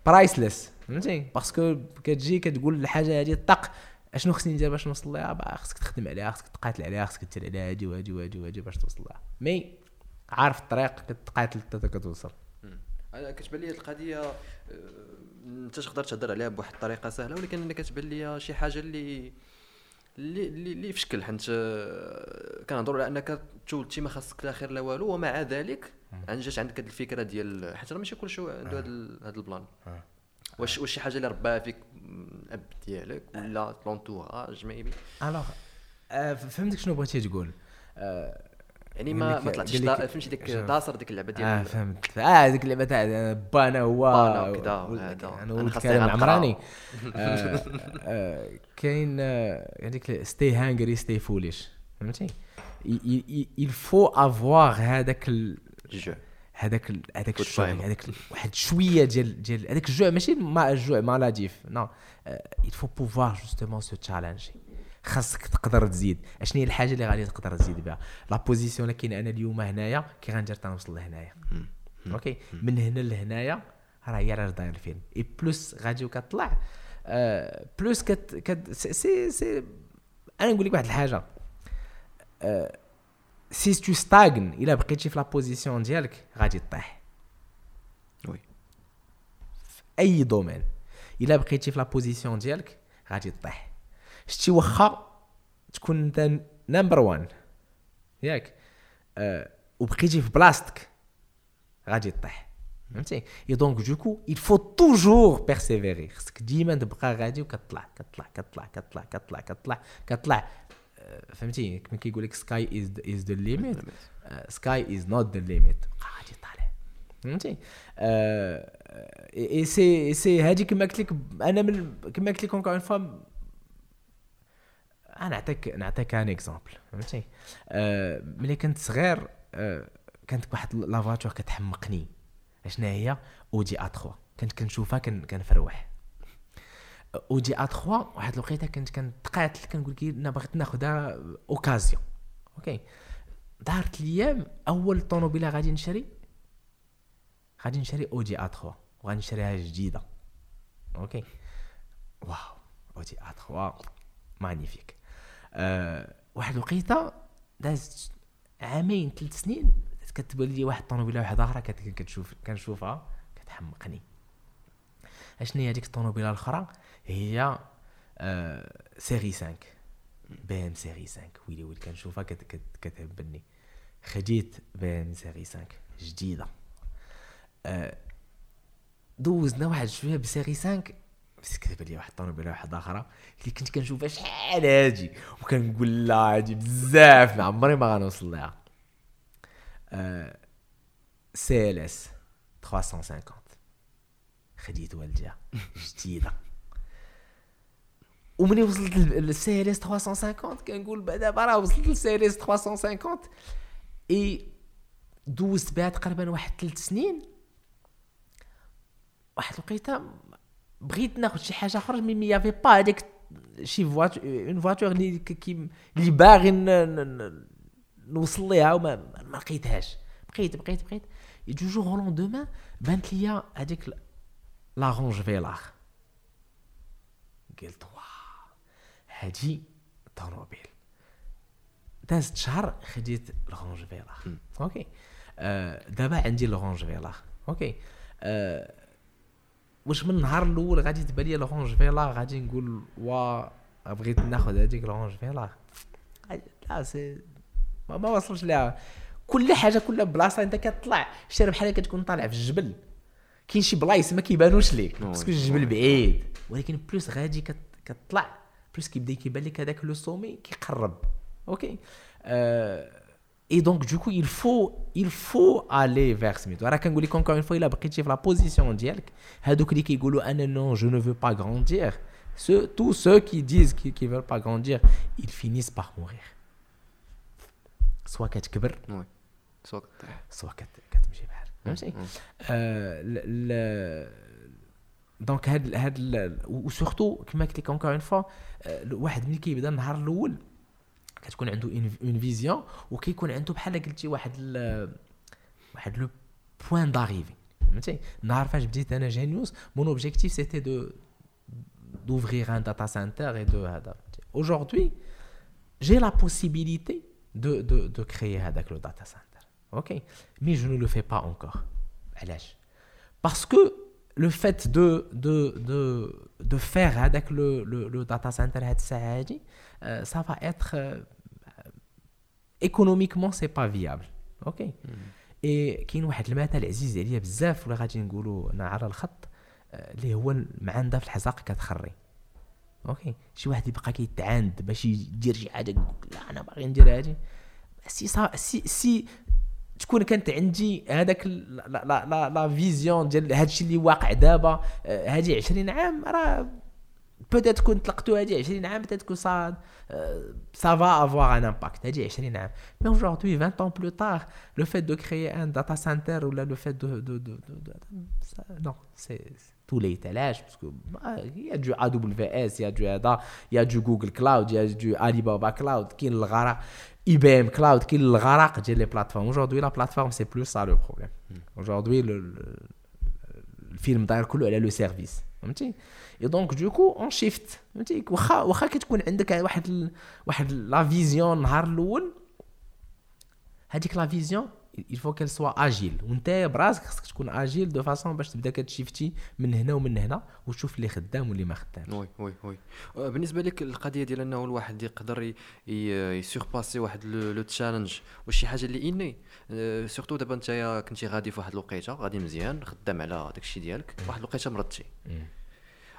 priceless فهمتي parce que كتجي كتقول الحاجة هذه طق اشنو خصني ندير باش نوصل با خصك تخدم عليها خصك تقاتل عليها خصك دير عليها هادي وهادي وهادي وهادي باش توصل لها. mais عارف الطريق كتقاتل حتى كتوصل.
أنا كتبان لي القضية آه، أنت تقدر تهضر عليها بواحد الطريقة سهلة ولكن أنا كتبان لي شي حاجة اللي اللي اللي في شكل حيت آه، كنهضروا على أنك تولدتي ما خاصك لا خير لا والو ومع ذلك عن جات عندك هاد الفكرة ديال حيت راه ماشي كلشي عنده هاد ال- هاد البلان. واش واش شي حاجة اللي رباها فيك الاب ديالك ولا l'entourage maybe
الوغ فهمتك شنو بغيتي تقول. آه،
يعني ما ما دا- فهمتي ديك؟ داصر ديك اللعبة ديال
آه فهمت آه هذيك اللعبة تاع بانا هو
بانا وكذا
ولد-
وهذا. أنا
ولد كريم
غنقرا.
العمراني [laughs] آه، آه، كاين آه، هذيك ستي هانجري ستي فوليش فهمتي il faut avoir هذاك ال-
جو
هذاك هذاك الشوع. هذاك واحد شوية ديال ديال هذاك الجوع ماشي ما الجوع مالاديف نو il faut pouvoir justement se challenger خاصك تقدر تزيد. أشنو هي الحاجة اللي غادي تقدر تزيد بها؟ la position اللي كاين أنا اليوم هنايا كي غندير تنوصل لهنايا. okay؟ من هنا لهنايا راه هي راه داير الفيلم et plus غادي وكتطلع آه plus كت كت c'est c'est, c'est أنا نقول لك واحد الحاجة. آه si tu stagnes إلا بقيتي في la position ديالك غادي طيح
oui.
Et demain إلا بقيتي في la position ديالك غادي طيح شتي واخا تكون انت number 1 ياك. أه وبقيتي في بلاصتك. غادي طيح فهمتي؟ et donc du coup il faut toujours persévérer خصك ديما تبقى غادي وكتطلع كتطلع كتطلع كتطلع كتطلع كتطلع كتطلع أه، فهمتي؟ كما كيقول لك sky is is the limit sky is not the limit غادي طالع فهمتي؟ اي سي سي هادي كما قلت لك أنا من كما قلت لك une fois نعطيك نعطيك un exemple فهمتي آه ملي كنت صغير آه كانت واحد la voiture كتحمقني. اشنا هي؟ Audi A3 كنت كنشوفها كن كنفروح. Audi A3 واحد الوقيته كنت كنتقاتل كنقول كي أنا بغيت ناخذها occasion okay دارت الأيام أول طوموبيله غادي نشري. غادي نشري Audi A3 وغادي نشريها جديدة. okay waouh Audi A3 magnifique أه واحد الوقيته دازت عامين ثلاث سنين كتبان لي واحد الطوموبيله واحدة أخرى كت- كتشوف كنشوفها كتحمقني. أشنو هي هذيك الطوموبيله الأخرى؟ هي أه série 5 BM série 5 ويلي ويلي كنشوفها كت- كت- كتهبني. خديت BM série 5 جديدة. أه دوزنا واحد شوية ب série 5 بس كتبان لي واحد الطوموبيله واحدة أخرى اللي كنت كنشوفها شحال هادي وكنقول لا هادي بزاف. ما عمري ما غنوصل لها. CLS 350 خديت والديها جديده ومني وصلت لل CLS 350 كنقول دابا راه وصلت لل CLS 350 et دوزت بها تقريبا واحد ثلاث سنين. واحد الوقيتة بغيت ناخذ شي حاجة أخرى مي مي يافي با هذيك شي voiture une voiture اللي ك- كي اللي باغي ن- ن- ن- نوصل ليها وما ما لقيتهاش. بقيت بقيت بقيت. Et du jour au lendemain بانت ليا هذيك la Range Velar قلت واه هادي طوموبيل. دازت شهر خديت la Range Velar okay آه دابا عندي la Range Velar okay آه واش من النهار الأول غادي تبان لي la Range Velar غادي نقول وا بغيت ناخذ هذيك la Range Velar لا. c'est ما, ما وصلش لها كل حاجة كل بلاصة انت كتطلع. شتي بحال كتكون طالع في الجبل. كاين شي بلايص ما كيبانوش ليك. parce que الجبل بعيد. ولكن plus غادي كت- كتطلع. plus كيبدا كيبان لك هذاك le sommet كيقرب. okay؟ et donc du coup il faut il faut aller vers سميتو راه كنقول لك encore une fois الا بقيتي في la position ديالك هادوك اللي كيقولوا أنا non je ne veux pas grandir. Ceux tous ceux qui disent qui, qui veulent pas grandir ils finissent par mourir. Soit كتكبر
وي سوا كطيح
سوا كت كتمشي بحال فهمتي آه، ل- ل- donc هاد هاد ال- و surtout كما قلت لك encore une fois كتكون عنده اون فيزيون وكيكون عنده بحال قلتي واحد ال واحد لو بوين داريفي فهمتي النهار فاش بديت انا جينيوس مون اوبجيكتيف سيتي دو d'ouvrir un data center et de هذا aujourd'hui j'ai la possibilité de, de, de créer هذاك le data center ok mais je ne le fais pas encore علاش parce que le fait de de de de faire هذاك le, le, le data center هاد الساعه هادي euh, ça va être euh, économiquement c'est pas viable ok اي كاين واحد المثل عزيز عليا بزاف ولا غادي نقولوا أنا على الخط آه، اللي هو المعانده في الحزاق كتخري ok شي واحد يبقى كيتعاند باش يدير شي حاجة لا أنا باغي ندير هادي سي صا سي سي تكون كانت عندي هذاك la la la, la vision ديال هادشي اللي واقع دابا آه، هادي 20 عام راه بوتيت كون طلقتو هادي 20 عام بوتيت كو سا ça va avoir un impact هادي 20 عام mais aujourd'hui 20 ans plus tard le fait de créer un data center ou là le fait de, de, de, de, de- ça- non c'est tous les étalages parce que bah, il y a du AWS il y a du هذا il y a du Google Cloud il y a du Alibaba Cloud كاين الغرق IBM Cloud كاين الغرق ديال les plateformes aujourd'hui la plateforme c'est plus ça le problème aujourd'hui le, le- الفيلم داير كله على لو سيرفيس فهمتي؟ et donc du coup on shift فهمتي؟ واخا واخا كتكون عندك واحد ال... واحد la vision النهار الأول. هذيك la vision il faut qu'elle soit agile. وانت براسك خصك تكون agile de façon باش تبدا كتشيفتي من هنا ومن هنا وتشوف اللي خدام واللي ما خدامش.
oui oui oui. آه، بالنسبة لك القضية ديال إنه الواحد يقدر ي- ي- يسورباسي واحد le challenge واش شي حاجة اللي إني آه، surtout دابا انت كنتي غادي في واحد الوقيتة غادي مزيان خدام على داك الشيء ديالك واحد الوقيتة مرضتي.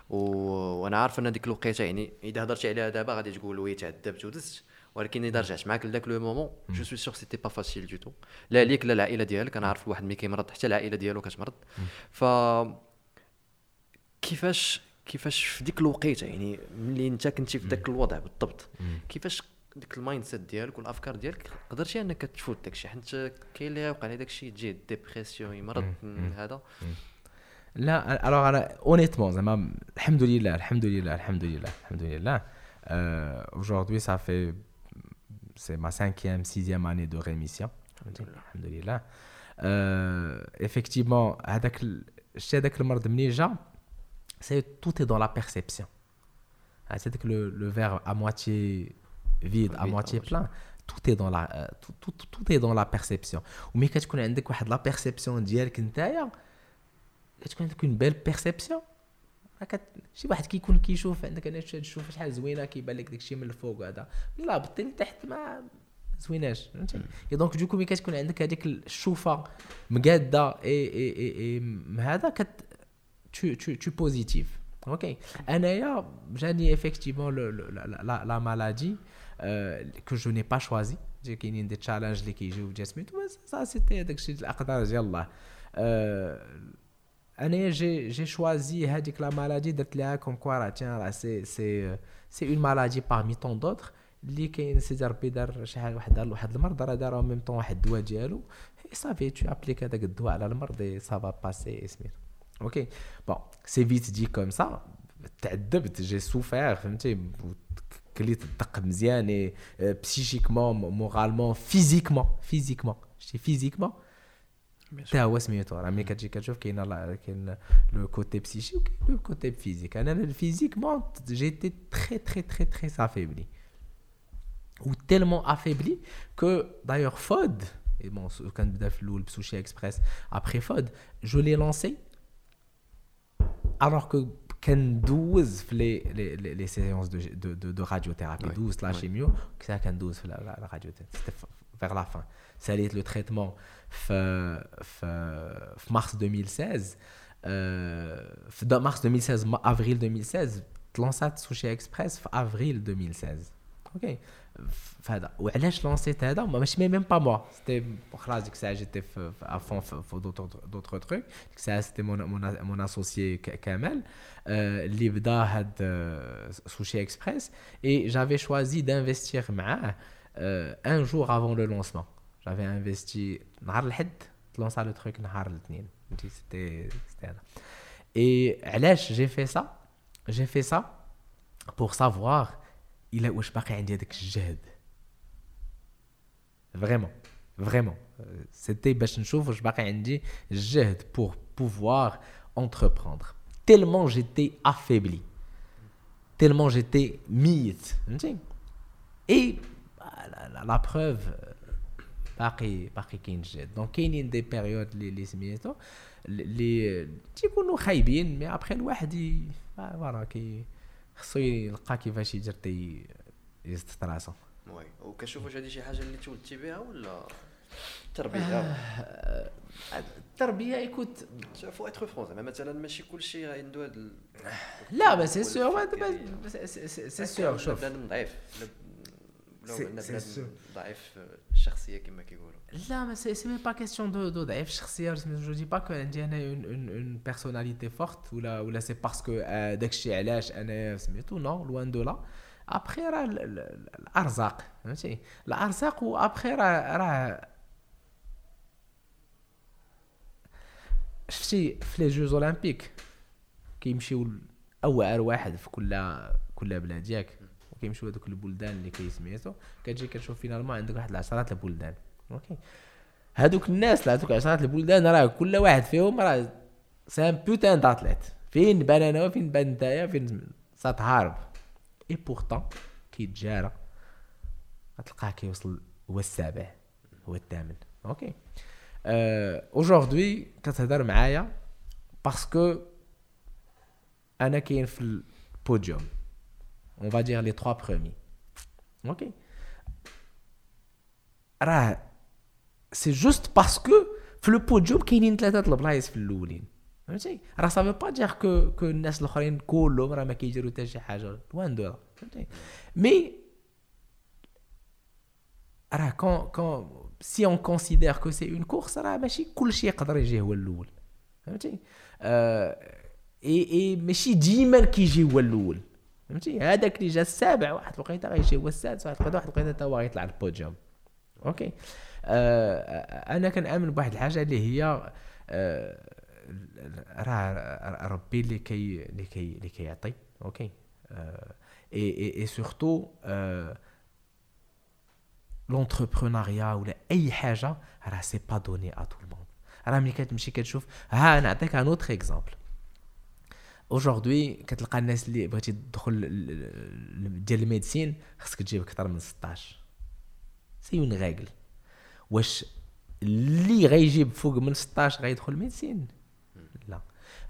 وأنا عارف إن ديك الوقيتة يعني إذا هضرتي عليها دابا غادي تقول oui تعذبت ودزت. ولكن إذا رجعت معاك لذاك le moment je suis sûr c'était pas facile du tout لا ليك لا العائلة ديالك أنا عارف الواحد ملي كيمرض حتى العائلة ديالو كتمرض. ف كيفاش كيفاش في ديك الوقيتة يعني ملي أنت كنتي في ذاك الوضع بالضبط كيفاش ديك ال mindset ديالك والأفكار ديالك قدرتي أنك تفوت داك الشيء حيت كاين اللي يوقع عليه داك الشيء تجي dépression يمرض هذا.
لا alors أنا honnêtement زعما الحمد لله الحمد لله الحمد لله الحمد لله. aujourd'hui ça fait c'est ma cinquième sixième année de rémission الحمد لله effectivement هذاك ال- شتي هذاك المرض منين جا c'est tout est dans la perception Ah, c'est que le, le verre à moitié vide, à
Vide,
moitié
à moitié.
plein, tout est dans la euh, tout, tout, tout est dans la perception. وملي كتكون عندك واحد la perception ديالك نتايا كتكون عندك une belle perception كت... شي واحد كيكون كيشوف عندك أنا تشوف شحال زوينة كيبان لك داكشي من الفوق هذا لا بطي لتحت ما زويناش فهمتي donc du coup ملي كتكون عندك هذيك الشوفة مقادة اي اي اي, اي هذا كت tu, tu, tu positif. Ok. Anaya, j'ai dit effectivement le, le- la, la, la maladie euh, que je n'ai pas choisi. J'ai qu'il y a des challenges qui jouent Jasmine. Mais ça, c'était داك الشيء الأقدار ديال الله. Euh, أنا j'ai j'ai choisi هذيك la maladie درت لها comme quoi راه tiens راه c'est c'est c'est une maladie parmi tant d'autres. اللي كاين سيدي ربي دار شي حاجة واحد دار واحد المرض راه دار ميم طون واحد الدواء ديالو صافي tu appliques هذاك الدواء على المرض et ça va passer سميتو ok bon c'est vite dit comme ça تعذبت j'ai souffert فهمتي كليت الدق مزيان psychiquement moralement physiquement physiquement شتي physiquement حتى هو سميتو راه ملي كتجي كتشوف كاين la- كاين le côté psychique وكاين le côté physique أنا physiquement j'étais très très très très affaibli ou tellement affaibli que d'ailleurs Fod et bon ce- quand بدا في الأول بسوشي اكسبريس après Fod je l'ai lancé alors que كندوز في لي لي لي لي séances de de de, de radiothérapie
Ouais,
12 la
ouais.
chimio que ça كندوز في la, la, la radiothérapie c'était f- vers la fin ساليت le traitement في في في mars 2016 euh, في دا- mars 2016 ma- avril 2016 تلونسات سوشي اكسبريس في افريل 2016 ok فهذا وعلاش لونسيت هذا ما ماشي même pas moi c'était خلاص ديك الساعة j'étais في avant في d'autres d'autres trucs ديك الساعة c'était mon mon mon associé كمال آه، اللي بدا هاد آه، سوشي اكسبريس et j'avais choisi d'investir معاه un jour avant le lancement j'avais investi نهار الحد تلونسا le truc نهار الاثنين. فهمتي؟ c'était c'était هذا. اي علاش j'ai fait ça j'ai fait ça pour savoir الا واش باقي عندي هذاك الجهد. vraiment vraiment c'était باش نشوف واش باقي عندي الجهد pour pouvoir entreprendre. Tellement j'étais affaibli. Tellement j'étais ميت. فهمتي؟ et la preuve باقي باقي كاين الجهد donc كاينين des périodes اللي سميتو اللي تيكونوا خايبين mais après الواحد voilà كي خصو يلقى كيفاش يدير تي يزت راسو.
oui. وكتشوف واش هذه شي حاجة اللي تولدتي بها ولا تربية؟
التربية écoute
faut être franc زعما مثلا ماشي كلشي عنده هذا
لا bah c'est
sûr
c'est sûr شوف.
ضعيف ولا- ولا
c'est-
عندنا بنادم. ضعيف الشخصيه كما كيقولوا.
لا mais c'est même pas question de de ضعيف الشخصيه je dis pas que عندي أنا une une une personnalité forte ولا ولا c'est parce que داكشي علاش أنا سميتو non loin de là après راه ال- ال- الأرزاق فهمتي؟ الأرزاق وابخي راه راه شفتي في les jeux olympiques كيمشيو اوعر واحد في كل كل بلاد ياك. وكيمشيو هذوك البلدان اللي كيسميتو كتجي كتشوف finalement عندك واحد العشرات البلدان ok. هذوك الناس هذوك عشرات البلدان راه كل واحد فيهم راه c'est un putain d'athlète فين بان أنا وفين بان نتايا فين تهارب et pourtant كيتجارى غتلقاه كيوصل هو السابع هو الثامن ok. aujourd'hui كتهضر معايا parce que أنا كاين في ال podium on va dire les 3 premiers ok راه c'est juste parce que في le podium كاينين ثلاثة البلايص في الاولين فهمتي راه ça veut pas dire que que الناس الاخرين كلهم راه ما كيديروا حتى شي حاجة loin de là فهمتي mais راه quand quand si on considère que c'est une course راه ماشي كلشي يقدر يجي هو الأول فهمتي آه اي اي ماشي ديما كيجي هو الأول فهمتي؟ هذاك اللي جا السابع واحد الوقيته غيجي هو السادس واحد الوقيته واحد الوقيته حتى هو غيطلع ال podium. OK. آه أنا كنأمن بواحد الحاجة اللي هي آه راه ربي اللي كي اللي كي اللي كيعطي. أوكي. et et et surtout l'entrepreneuriat ولا أي حاجة راه c'est pas donné à tout le monde راه ملي كتمشي كتشوف ها نعطيك un autre exemple aujourd'hui كتلقى الناس اللي بغيتي تدخل ديال ال médecine خصك تجيب أكثر من 16 c'est une règle واش اللي غيجيب فوق من 16 غيدخل médecine لا.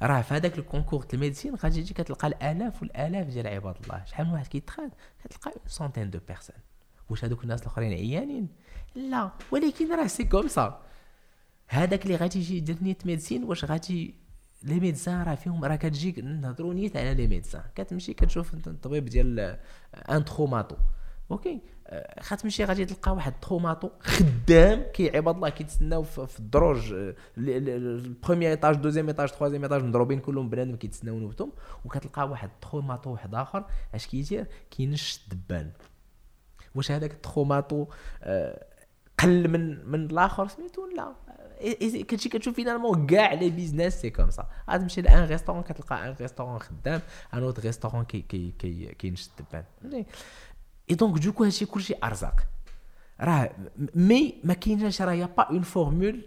راه في هذاك ال concours د ال médecine غادي تجي كتلقى الآلاف والآلاف ديال عباد الله. شحال من واحد كيتخاد؟ كتلقى centaines de personnes واش هذوك الناس الأخرين عيانين؟ لا. ولكن راه c'est comme ça هذاك اللي غادي يجي يدير نيت médecine واش غادي les médecins راه فيهم راه كتجيك نهضروا نيت على les médecins كتمشي كتشوف الطبيب ديال un traumato. OK؟ آه، غتمشي غادي تلقى واحد traumato خدام كي عباد الله كيتسناو في الدروج آه، ال premier étage deuxième étage troisième étage مضروبين كلهم بنادم كيتسناو نوبتهم وكتلقى واحد traumato واحد آخر. اش كيدير؟ كينش الدبان واش هذاك ال traumato آه، قل من من الآخر؟ سميتو لا. كتجي كتشوف finalement كاع les business c'est comme ça غتمشي ل un restaurant كتلقى un restaurant خدام un autre restaurant كي كي كي كينش الدبان فهمتي et donc du coup هادشي كلشي ارزاق راه م- mais ما كايناش راه y a pas une formule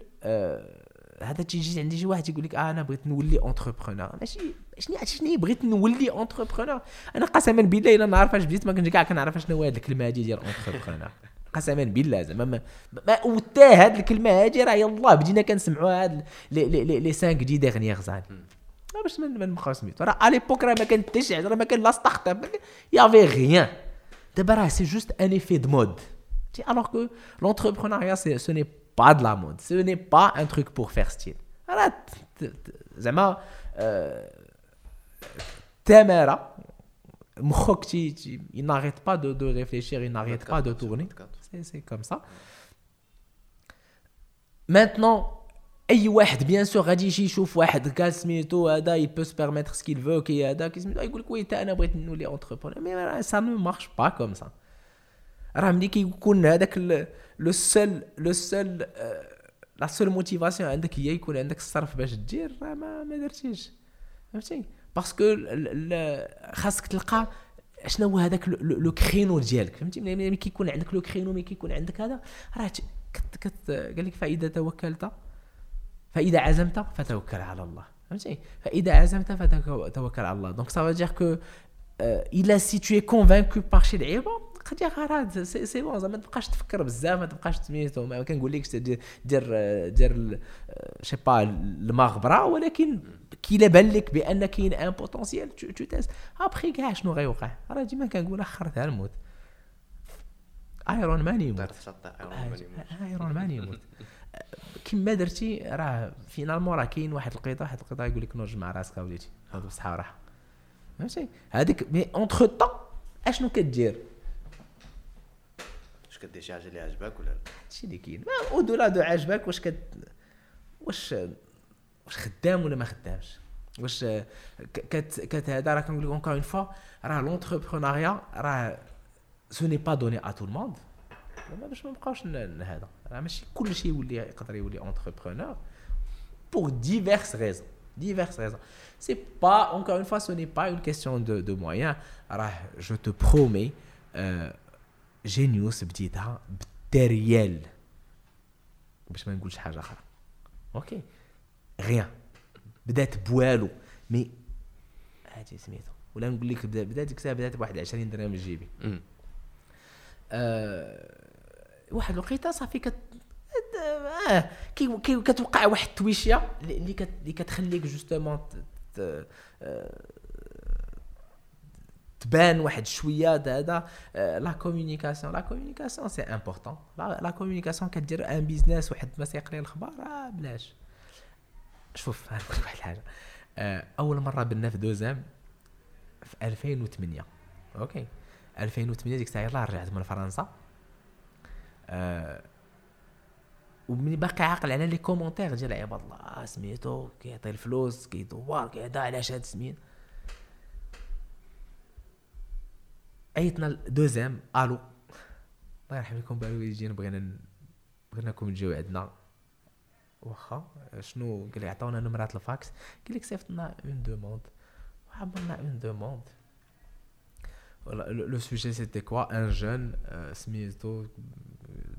هذا تيجي عندي شي واحد يقول لك آه أنا بغيت نولي entrepreneur ماشي شنو شنو بغيت نولي اونتربرونور أنا قسما بالله الا نعرف اش بديت ما كنتش كاع كنعرف شنو هو هذه الكلمة هذه ديال اونتربرونور قسما بالله زعما ما, ما وتا هاد الكلمة هذه راه يلاه بدينا كنسمعوا هاد لي لي لي 5 دي ديغنييغ زاني باش ما نبقاو سميتو. راه على ليبوك راه ما كان حتى شي حاجة راه ما كان لا ستارت اب يافي غيان دابا راه سي جوست ان ايفي دو مود alors que l'entrepreneuriat ce n'est pas de la mode. Ce n'est pas un truc pour faire style. راه زعما تماره مخك تي il n'arrête pas de, de réfléchir il n'arrête pas de tourner. c'est c'est comme ça. Maintenant أي واحد bien sûr غادي يجي يشوف واحد قال سميتو هذا il peut se permettre ce qu'il veut كي هذا كي سميتو يقول لك oui أنا بغيت نولي entrepreneur mais ça ne marche pas comme ça راه ملي كيكون هذاك le seul le seul la seule motivation عندك هي يكون عندك الصرف باش دير راه ما ما درتيش. فهمتي؟ parce que خاصك تلقى شنو هو هذاك le créneau ديالك؟ فهمتي؟ ملي كيكون عندك le créneau ملي كيكون عندك هذا راه قال لك فإذا توكلت فإذا عزمت فتوكل على الله. فهمتي؟ فإذا عزمت فتوكل على الله. donc ça dire que إلا si t'es convaincu par شي لعيبه قد يا سي سي بون زعما ما تبقاش تفكر بزاف ما تبقاش سميتو ما كنقول لكش دير دير دير شي با المغبرة ولكن كي لا بان لك بأن كاين ان بوتونسيال تو تيست. ابخي كاع شنو غيوقع. راه ديما كنقول اخرتها الموت ايرون مان يموت. ايرون مان يموت. [laughs] كما درتي راه فينالمون راه كاين واحد القيطه واحد القيطه يقول لك نوج مع راسك أوليتي. هذا بصحة وراحة. فهمتي؟ هذيك mais entre-temps أشنو كدير؟
واش كدير شي حاجة اللي عجبك ولا لا؟
هادشي اللي كاين. وداكشي ديالو عجبك واش كت واش واش خدام ولا ما خدامش؟ واش كت كت هذا راه كنقول لك encore une fois راه l'entrepreneuriat راه ce n'est pas donné à tout le monde زعما باش ما نبقاوش هذا راه ماشي كلشي يولي يقدر يولي entrepreneur pour diverses raisons. Diverses raisons. C'est pas encore une fois ce n'est pas une question de, de moyens. راه je te promets euh, جينيوس بديتها بالدريال باش ما نقولش حاجة أخرى. أوكي غيان بدأت بوالو. مي هادي سميتو. ولا نقول لك بدأت كتاب بدأت بواحد 20 درهم جيبي. آه واحد الوقيتة صافي كت آه كي كتوقع واحد التويشيه اللي كت اللي كتخليك جوستومون تبان واحد شوية هذا. لا كومونيكاسيون لا كومونيكاسيون سي امبورطون لا كومونيكاسيون كدير ان بيزنس واحد ما سيقري الاخبار آه بلاش. شوف نقول واحد الحاجة آه أول مرة بنا في دوزام في 2008 OK 2008 ديك الساعة يلاه رجعت من فرنسا. آه ومني باقي عاقل على les commentaires ديال عباد الله سميتو كيعطي الفلوس كيدور كيهدا علاش هاد سميت عيطنا دوزيام ألو الله يرحم لكم بالوالدين بغينا بغيناكم تجيو عندنا. واخا شنو قال لي عطاونا نمرات الفاكس قال لك صيفطنا une demande وعملنا une demande le sujet c'était quoi un jeune سميتو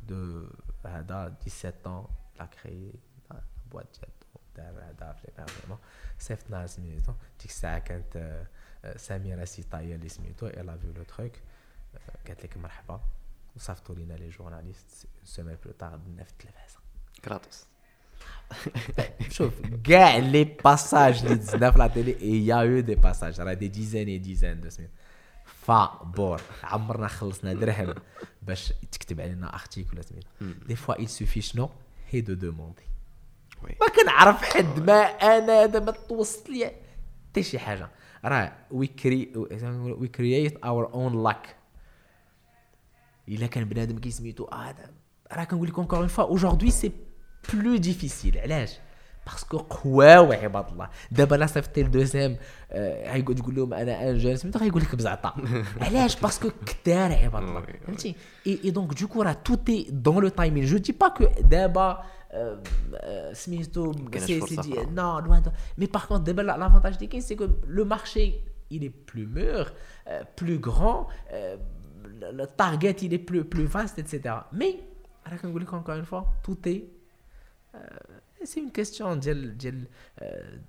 de هذا 17 ans il a créé boîte ديالو دار هذا vraiment صيفطنا سميتو ديك الساعة كانت سميره سيطايه اللي سميتو elle a vu le truc قالت لك مرحبا وصيفطوا لينا les journalistes semaine plus tard بدنا في التلفازه
كراتوس
شوف كاع لي باساج اللي دزنا في لا تيلي يا يو دي باساج راه دي ديزان اي ديزان دو سمين فا بور عمرنا خلصنا درهم باش تكتب علينا ارتيكل سميتو دي فوا il suffit شنو هي دو دوموندي ما كنعرف حد ما أنا دابا توصل لي حتى شي حاجة راه وي كري وي كرييت اور اون لاك الا كان بنادم كيسميتو هذا راه كنقول لكم encore une fois aujourd'hui c'est plus difficile علاش parce que قواو عباد الله دابا لا صيفطتي ل deuxième غيقعد تقول لهم أنا un jeune سميتو غيقول لك بزعطه علاش parce que كثار عباد الله فهمتي et donc du coup راه tout est dans le timing je dis pas que دابا سميتو سي سي دي نو لوان mais par contre دابا l'avantage اللي كاين c'est que le marché il est plus mûr, euh, plus grand, euh, le target il est plus, plus vaste, etc. Mais, encore une fois, tout est c'est une question ديال ديال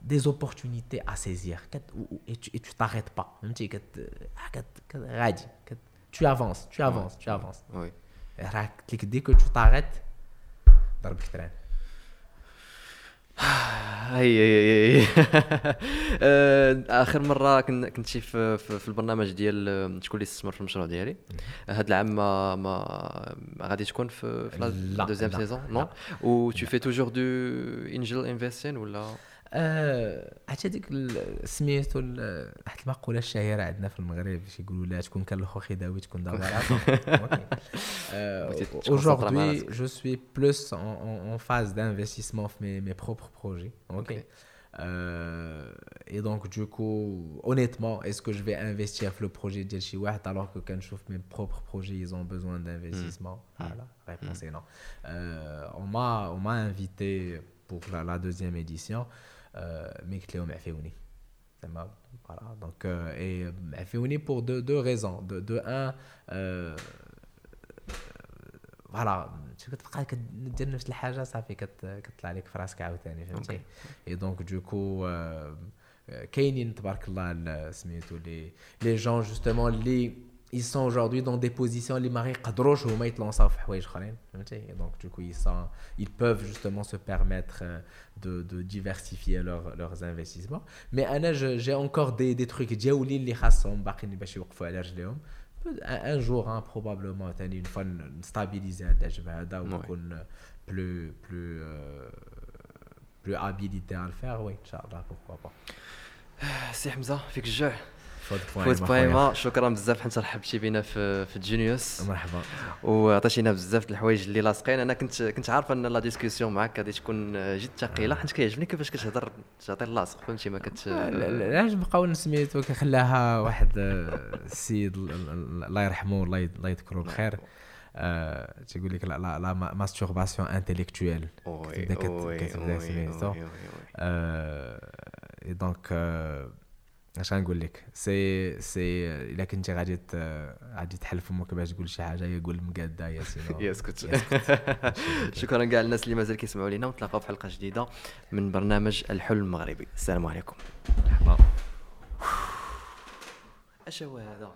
des opportunités à saisir كت- و- و- et tu et tu t'arrêtes pas فهمتي كت آه، كت كت- غادي كت tu avances tu avances tu avances
وي
راه قلت لك ديك tu t'arrêtes ضربك
هي هي هي آه، آخر مرة كن- كنت شي في, في, في البرنامج ديال آه، شكون اللي استثمر في المشروع ديالي. هاد العام ما ما غادي تكون في في
la،
deuxième
saison.
نو و tu fais toujours du angel investing ولا
آه، عرفتي هذيك ال- سميتو ال- واحد المقوله الشهيره عندنا في المغرب باش يقولوا لا تكون كان الاخو خداوي تكون دابا
بغيتي تكون
Euh, [laughs] [laughs] Aujourd'hui,
مع راسك.
je suis plus en, en- en phase d'investissement dans mes, mes propres projets. Ok.
Ok.
Euh, et donc, du coup, honnêtement, est-ce que je vais investir dans le projet de Chihuahua alors que quand je trouve mes propres projets, ils ont besoin d'investissement Voilà, la réponse est non. Euh, on m'a on m'a invité pour la, la deuxième édition, euh, Mais Cléo m'a fait unir. Ça m'a- Voilà, donc, euh, et euh, m'a fait unir pour deux, deux raisons. De, de un, euh, فوالا شو كتبقى كدير نفس الحاجة صافي كت- كتطلع لك في راسك عاوتاني فهمتي et donc du coup كاينين تبارك الله ال- سميتو les les jeunes justement اللي ils sont aujourd'hui dans des positions اللي ما يقدروش هما يتلونساو في حوايج اخرين فهمتي دونك دوكو ils sont ils peuvent justement se permettre euh, de, de diversifier leur, leurs investissements mais انا je- j'ai encore des, des trucs دياولي اللي خاصهم باقيين باش يوقفوا على رجليهم un jour hein, probablement ثاني une fois نستابيليزي هذا الحجم هذا ونكون plus plus euh, plus habilité à le faire oui ان شاء الله pourquoi pas
سي حمزه فيك الجوع
فوت
فوت بويما شكرا بزاف. حيت رحبتي بينا في في genius
مرحبا.
وعطيتينا بزاف د الحوايج اللي لاصقين. أنا كنت كنت عارف أن la discussion معاك غادي تكون جد ثقيلة. حيت كيعجبني كيفاش كتهضر تعطي اللاصق فهمتي؟ ما كت
علاش بقاو سميتو كخلاها واحد آه، السيد ال- ال- الله يرحمه الله يذكره بخير. آه، تيقول لك لا لا لا masturbation intellectuelle
وي
كتبدا كتبدا
وي
سميتو. donc اش غنقول لك. سي سي إلا كنتي غادي غادي تحل فمك باش تقول شي حاجة يا قول مقادة [laughs] يا sinon
يسكت [laughs] شكرا كاع الناس اللي مازال كيسمعوا لينا ونتلاقاو في حلقة جديدة من برنامج الحلم المغربي. السلام عليكم.
مرحبا.
اش هو هذا؟